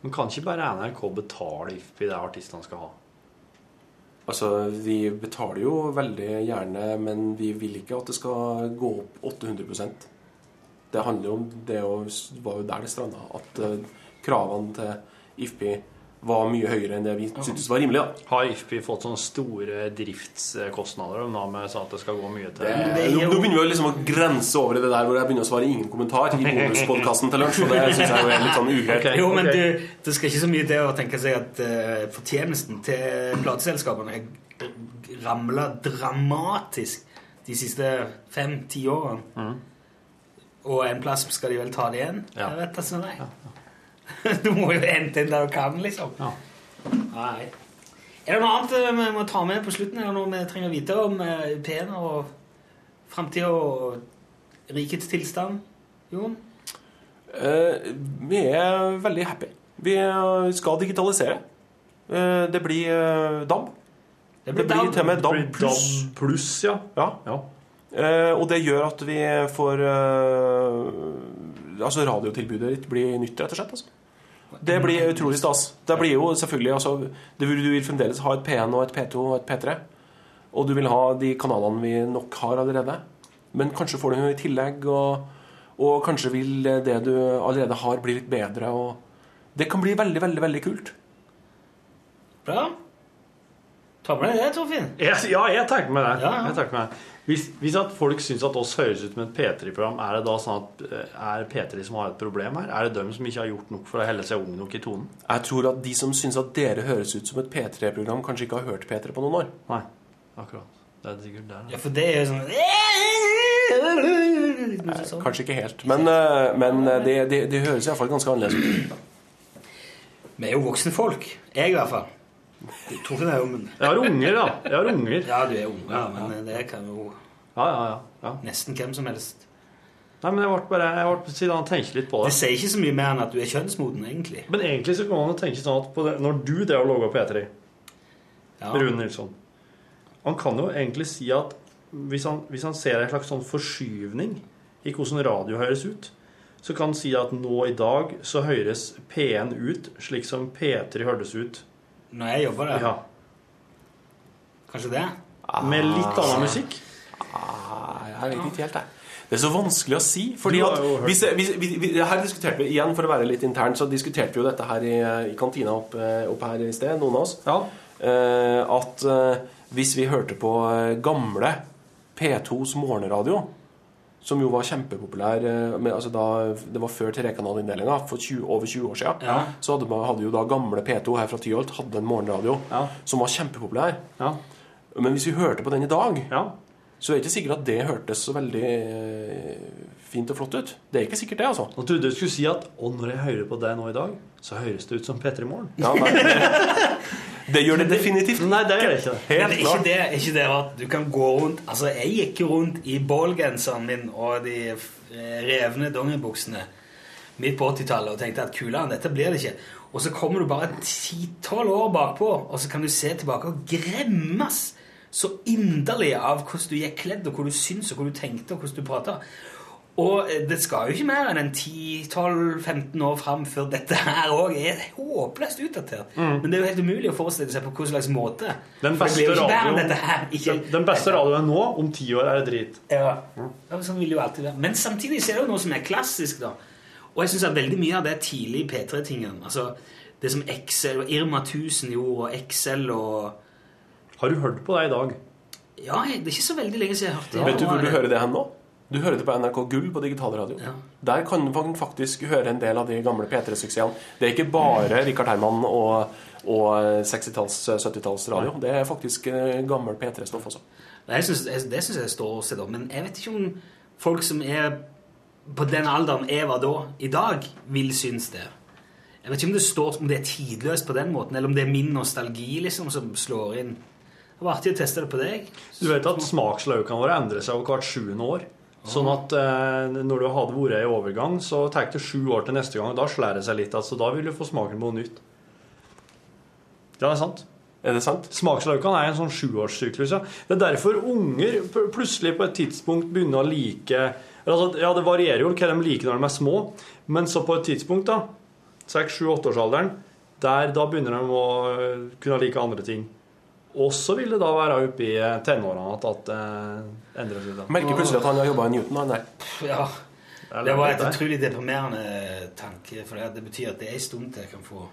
Men kan ikke bare NRK betale IFPI det artistene skal ha? Altså, Vi betaler jo veldig gjerne, men vi vil ikke at det skal gå opp 800% Det handler jo om det var jo der det stranda. At eh, kravene til IFPI var mye høyere enn det vi syntes var rimelig. da. Har IFPI fått sånne store driftskostnader om med sa at det skal gå mye til Det, nå, nå begynner vi liksom å grense over i det der hvor jeg begynner å svare ingen kommentar i bonuspodkasten til lunsj. Og det syns jeg jo er litt sånn ugreit. Jo, men du, det skal ikke så mye til å tenke seg at uh, fortjenesten til plateselskapene ramla dramatisk de siste fem-ti årene. Og en plass skal de vel ta det igjen? Ja. Jeg vet altså, nei. Ja, jeg. [LAUGHS] Du må jo hente inn der du kan, liksom. Nei. Er det noe annet eh, vi må ta med på slutten? Er det noe vi trenger å vite om uh, P-en og framtida og rikets tilstand? Jon? Eh, vi er veldig happy. Vi eh, skal digitalisere. Eh, det blir eh, DAB. Det Det blir blir, til og med DAB pluss. Plus, ja. ja. Eh, og det gjør at vi får eh, Altså radiotilbudet ditt blir nytt, rett og slett. Altså. Det blir utrolig stas. Det blir jo selvfølgelig altså, vil, Du vil fremdeles ha et P1 og et P2 og et P3. Og du vil ha de kanalene vi nok har allerede. Men kanskje får du noe i tillegg, og, og kanskje vil det du allerede har, bli litt bedre. Og det kan bli veldig, veldig, veldig kult. Bra. Ta med deg det, Torfinn. Ja, jeg tenker med det. Ja, ja. Jeg tenker med det. Hvis, hvis at folk syns at oss høres ut som et P3-program, er det da sånn at eh, er P3 som har et problem her? Er det dem som ikke har gjort nok for å helle seg ung nok i tonen? Jeg tror at de som syns at dere høres ut som et P3-program, kanskje ikke har hørt P3 på noen år. Nei, akkurat. Det er sikkert der. Ja, for det er jo sånn Nei, kanskje ikke helt. Men, eh, men eh, det, det, det høres iallfall ganske annerledes ut. Vi er jo voksne folk. Jeg, i hvert fall. Torfinn er jo men... Jeg har unger, da. Jeg har unger. Ja, du er unger, ja, men det kan jo Ja, ja, ja. ja. nesten hvem som helst. Nei, men jeg ble bare jeg ble siden tenker litt på Det det. sier ikke så mye mer enn at du er kjønnsmoden, egentlig. Men egentlig så kan man tenke sånn at på det, når du drev og logga P3, Ja. Rune Nilsson Han kan jo egentlig si at hvis han, hvis han ser en slags sånn forskyvning i hvordan radio høres ut, så kan han si at nå i dag så høres P1 ut slik som P3 hørtes ut. Når jeg jobber der. Ja. Kanskje det? Med litt annen musikk. Ah, jeg vet ikke helt, jeg. Det er så vanskelig å si. Fordi at hvis, hvis, vi, vi, Her diskuterte vi igjen, for å være litt intern, så diskuterte vi jo dette her i, i kantina opp, eh, opp her i sted, noen av oss. Eh, at eh, hvis vi hørte på eh, gamle P2s morgenradio, som jo var kjempepopulær men, altså da, Det var før trekanalindelinga, for 20, over 20 år siden. Ja. Så hadde, man, hadde jo da gamle P2 her fra Tyholt hadde en morgenradio som var kjempepopulær. Men hvis vi hørte på den i dag, så er det ikke sikkert at det hørtes så veldig eh, fint og flott ut. Det er ikke sikkert det, altså. Nå trodde du skulle si at Og når jeg hører på deg nå i dag, så høres det ut som P3 Morgen. Ja, nei, [LAUGHS] det gjør det definitivt. Nei, det gjør det ikke. Men er ikke det, ikke det at du kan gå rundt Altså, jeg gikk jo rundt i ballgenseren min og de revne dongeribuksene midt på 80-tallet og tenkte at kulere enn dette blir det ikke. Og så kommer du bare 10-12 år bakpå, og så kan du se tilbake og gremmes så inderlig av hvordan du gikk kledd, og hvor du syns, og hvor du tenkte, og hvordan du prata. Og eh, det skal jo ikke mer enn en 10-12-15 år fram før dette her òg er håpløst utdatert. Mm. Men det er jo helt umulig å forestille seg på hvilken slags måte. Den beste, blir jo ikke bedre enn radio, dette her. Ikke, den, den beste radioen nå, om ti år, er drit. ja. ja, Sånn vil det jo alltid være. Men samtidig så er det jo noe som er klassisk, da. Og jeg syns at veldig mye av det tidlig P3-tingen altså Det som Excel og Irma 1000 gjorde, og Excel og Har du hørt på det i dag? Ja, jeg- det er ikke så veldig lenge siden jeg hørte det. Vet du hvor du hører det hen nå? Du hører det på NRK Gull på digitalradio. Der kan du faktisk høre en del av de gamle P3-suksessene. Det er ikke bare Richard Herman og, og 60-talls, 70-tallsradio. Det er faktisk eh, gammel P3-stoff også. Jeg synes, jeg, det syns jeg står seg, da. Men jeg vet ikke om folk som er på den alderen jeg var da, i dag, vil synes det. Jeg vet ikke om det, står, om det er tidløst på den måten, eller om det er min nostalgi liksom, som slår inn. Det var artig å teste det på deg. Du vet at smakslaukene våre endrer seg over hvert sjuende år. Sånn at eh, når du hadde vært i overgang, så tar det sju år til neste gang. og Da slår det seg litt. Altså, da vil du få smaken på noe nytt. Ja, det er sant. Er det sant? Smaksløkene er en sånn sjuårssyklus. Ja. Det er derfor unger plutselig på et tidspunkt begynner å like altså, Ja, det varierer jo hva de liker når de er små, men så på et tidspunkt, da, seks, sju, åtteårsalderen, der da begynner de å øh, kunne like andre ting. Og så vil det da være oppe i eh, tenårene at, det endrer seg. Merker plutselig at han har jobba i Newton, han der. Ja. Det var et utrolig deprimerende tanke, for det, det betyr at det er en stund til jeg kan få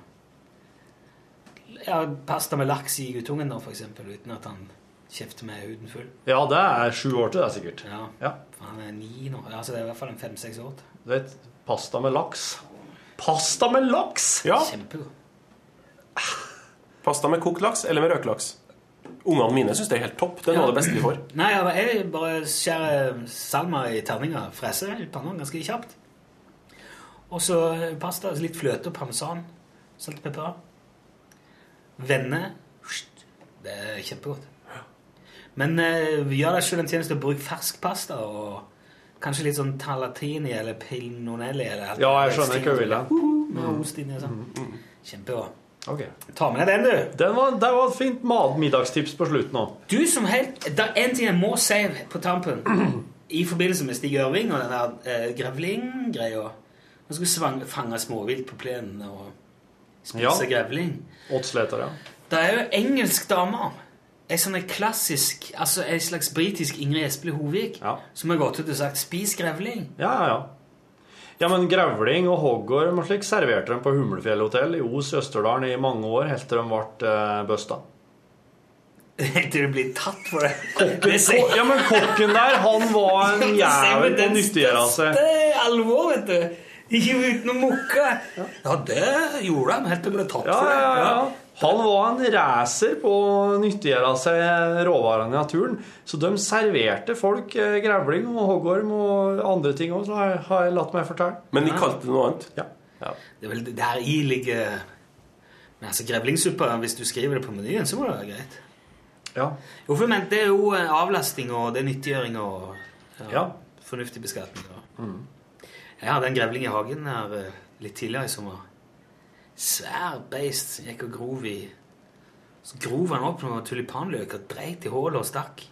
ja, pasta med laks i guttungen, da, eksempel, uten at han kjefter meg huden full. Ja, det er sju år til, det er sikkert. Ja. For Han er ni nå. Altså, det er i hvert fall en fem-seks år til. Du vet, pasta med laks. Pasta med laks! Ja. Kjempegod. Pasta med kokt laks eller med røkt laks? Ungene mine syns det er helt topp. Det er noe av det beste vi får. Nei, jeg jeg bare skjærer salma i terninger. Freser i panna ganske kjapt. Og så pasta, litt fløte og parmesan. Salt og pepper. Vende. Det er kjempegodt. Men eh, gjør deg selv en tjeneste og bruk fersk pasta og kanskje litt sånn talatini eller pilnonelli. Eller Ja, jeg skjønner hva du vil, Med ost inni og sånn. Kjempebra. Ok. Ta med deg den, du. Den var, det var et fint middagstips på slutten òg. Du som helt Det er en ting jeg må si på tampen i forbindelse med Stig Ørving og den der eh, grevling-greia. Han skulle svang, fange småvilt på plenen og spise Ja. grevling. Åtsleter, ja. Det er jo engelsk dame. Ei sånn klassisk altså Ei slags britisk Ingrid Espelid Hovig som har gått ut og sagt 'spis grevling'. Ja, ja, ja. Ja, men grevling og hoggorm og slik serverte de på Humlefjell hotell i Os Østerdalen i mange år, helt til de ble eh, busta. Til du blir tatt for det. Kokken, ko, ja, men kokken der, han var en [LAUGHS] jævel på å nyttiggjøre seg. Det er alvor, vet du. Ikke uten å mukke. Ja, det gjorde han helt til han ble tatt Ja, for det. ja, ja. Han var en racer på å nyttiggjøre seg råvarene i naturen. Så de serverte folk eh, grevling og hoggorm og andre ting òg, har jeg- latt meg fortelle. Men de kalte det noe annet? Ja. Det er vel der i ligger Men altså, grevlingssuppe, hvis du skriver det på menyen, så må det være greit. Ja. Jo, for mente, det er jo eh, avlasting og det er nyttiggjøring og ja, Ja. fornuftig beskatning. Mm. Jeg hadde en grevling i hagen her eh, litt tidligere i sommer. Svær beist. Gikk og grov i Så grov han opp noen tulipanløk og dreit i hullet og stakk.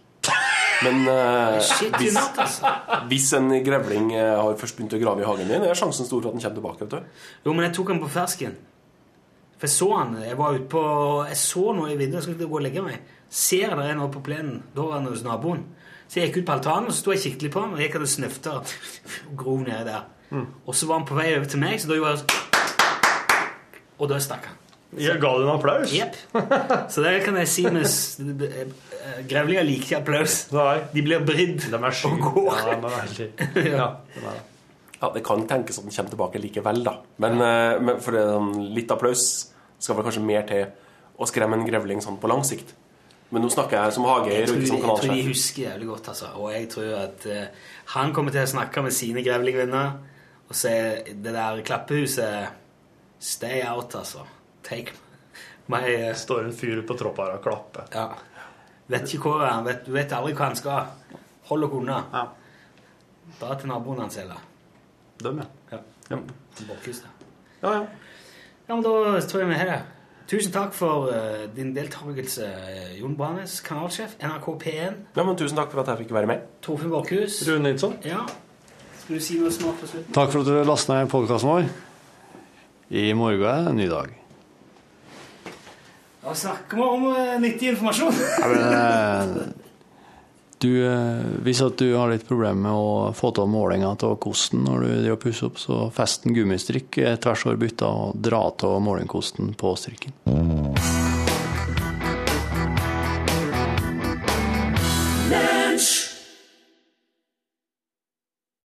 Men eh, Shit, hvis, not, altså. hvis en grevling eh, har først begynt å grave i hagen din, er sjansen stor for at den kommer tilbake. vet du. Jo, men jeg tok han på fersken. For jeg så han. Jeg var ute på Jeg så noe i vinduet, jeg skulle gå og legge meg. Ser jeg det er noe på plenen. Da var han hos naboen. Så jeg gikk ut på altanen, og så sto jeg skikkelig på han, og jeg hadde snøfta og [LAUGHS] grov nedi der. Og så var han på vei over til meg, så da gjorde jeg Og da stakk han. Jeg ga du en applaus? Jepp. [LAUGHS] Så det kan jeg si med eh, Grevlinger liker ikke applaus. De blir brydd De er sky. og går. Ja, de er veldig [LAUGHS] ja, de er det. Ja, Det kan tenkes at den kommer tilbake likevel, da. Men, ja. men for det, er sånn litt applaus skal vel kanskje mer til å skremme en grevling sånn på lang sikt. Men nå snakker jeg som Jeg hageeier som jeg tror de husker jævlig godt, altså. Og jeg tror at uh, han kommer til å snakke med sine grevlingvenner og se det der klappehuset Stay out, altså. Take my uh... Står en fyr på troppa her og klapper. Ja. Vet ikke hvor han vet, Du vet aldri hva han skal. Hold dere unna. Dra til naboen hans, eller? Dem, ja. ja. Borkhus, da. Ja, ja. Ja, men da tror jeg vi har det. Tusen takk for uh, din deltakelse, eh, Jon Branes, kanalsjef, NRK P1. Ja, men Tusen takk for at jeg fikk være med. Torfinn Borkhus. Rune Nilsson. Ja. Skal du si noe smart på slutten? Takk for at du lastet ned podkasten vår. I morgen er det en ny dag. Da snakker vi om eh, nyttig informasjon. [LAUGHS] Ja, men, eh, du, eh, hvis at du har litt problemer med å få til målinga av kosten når du driver pusser opp, så fest en gummistrikk tvers over bytta og dra av målingkosten på strikken.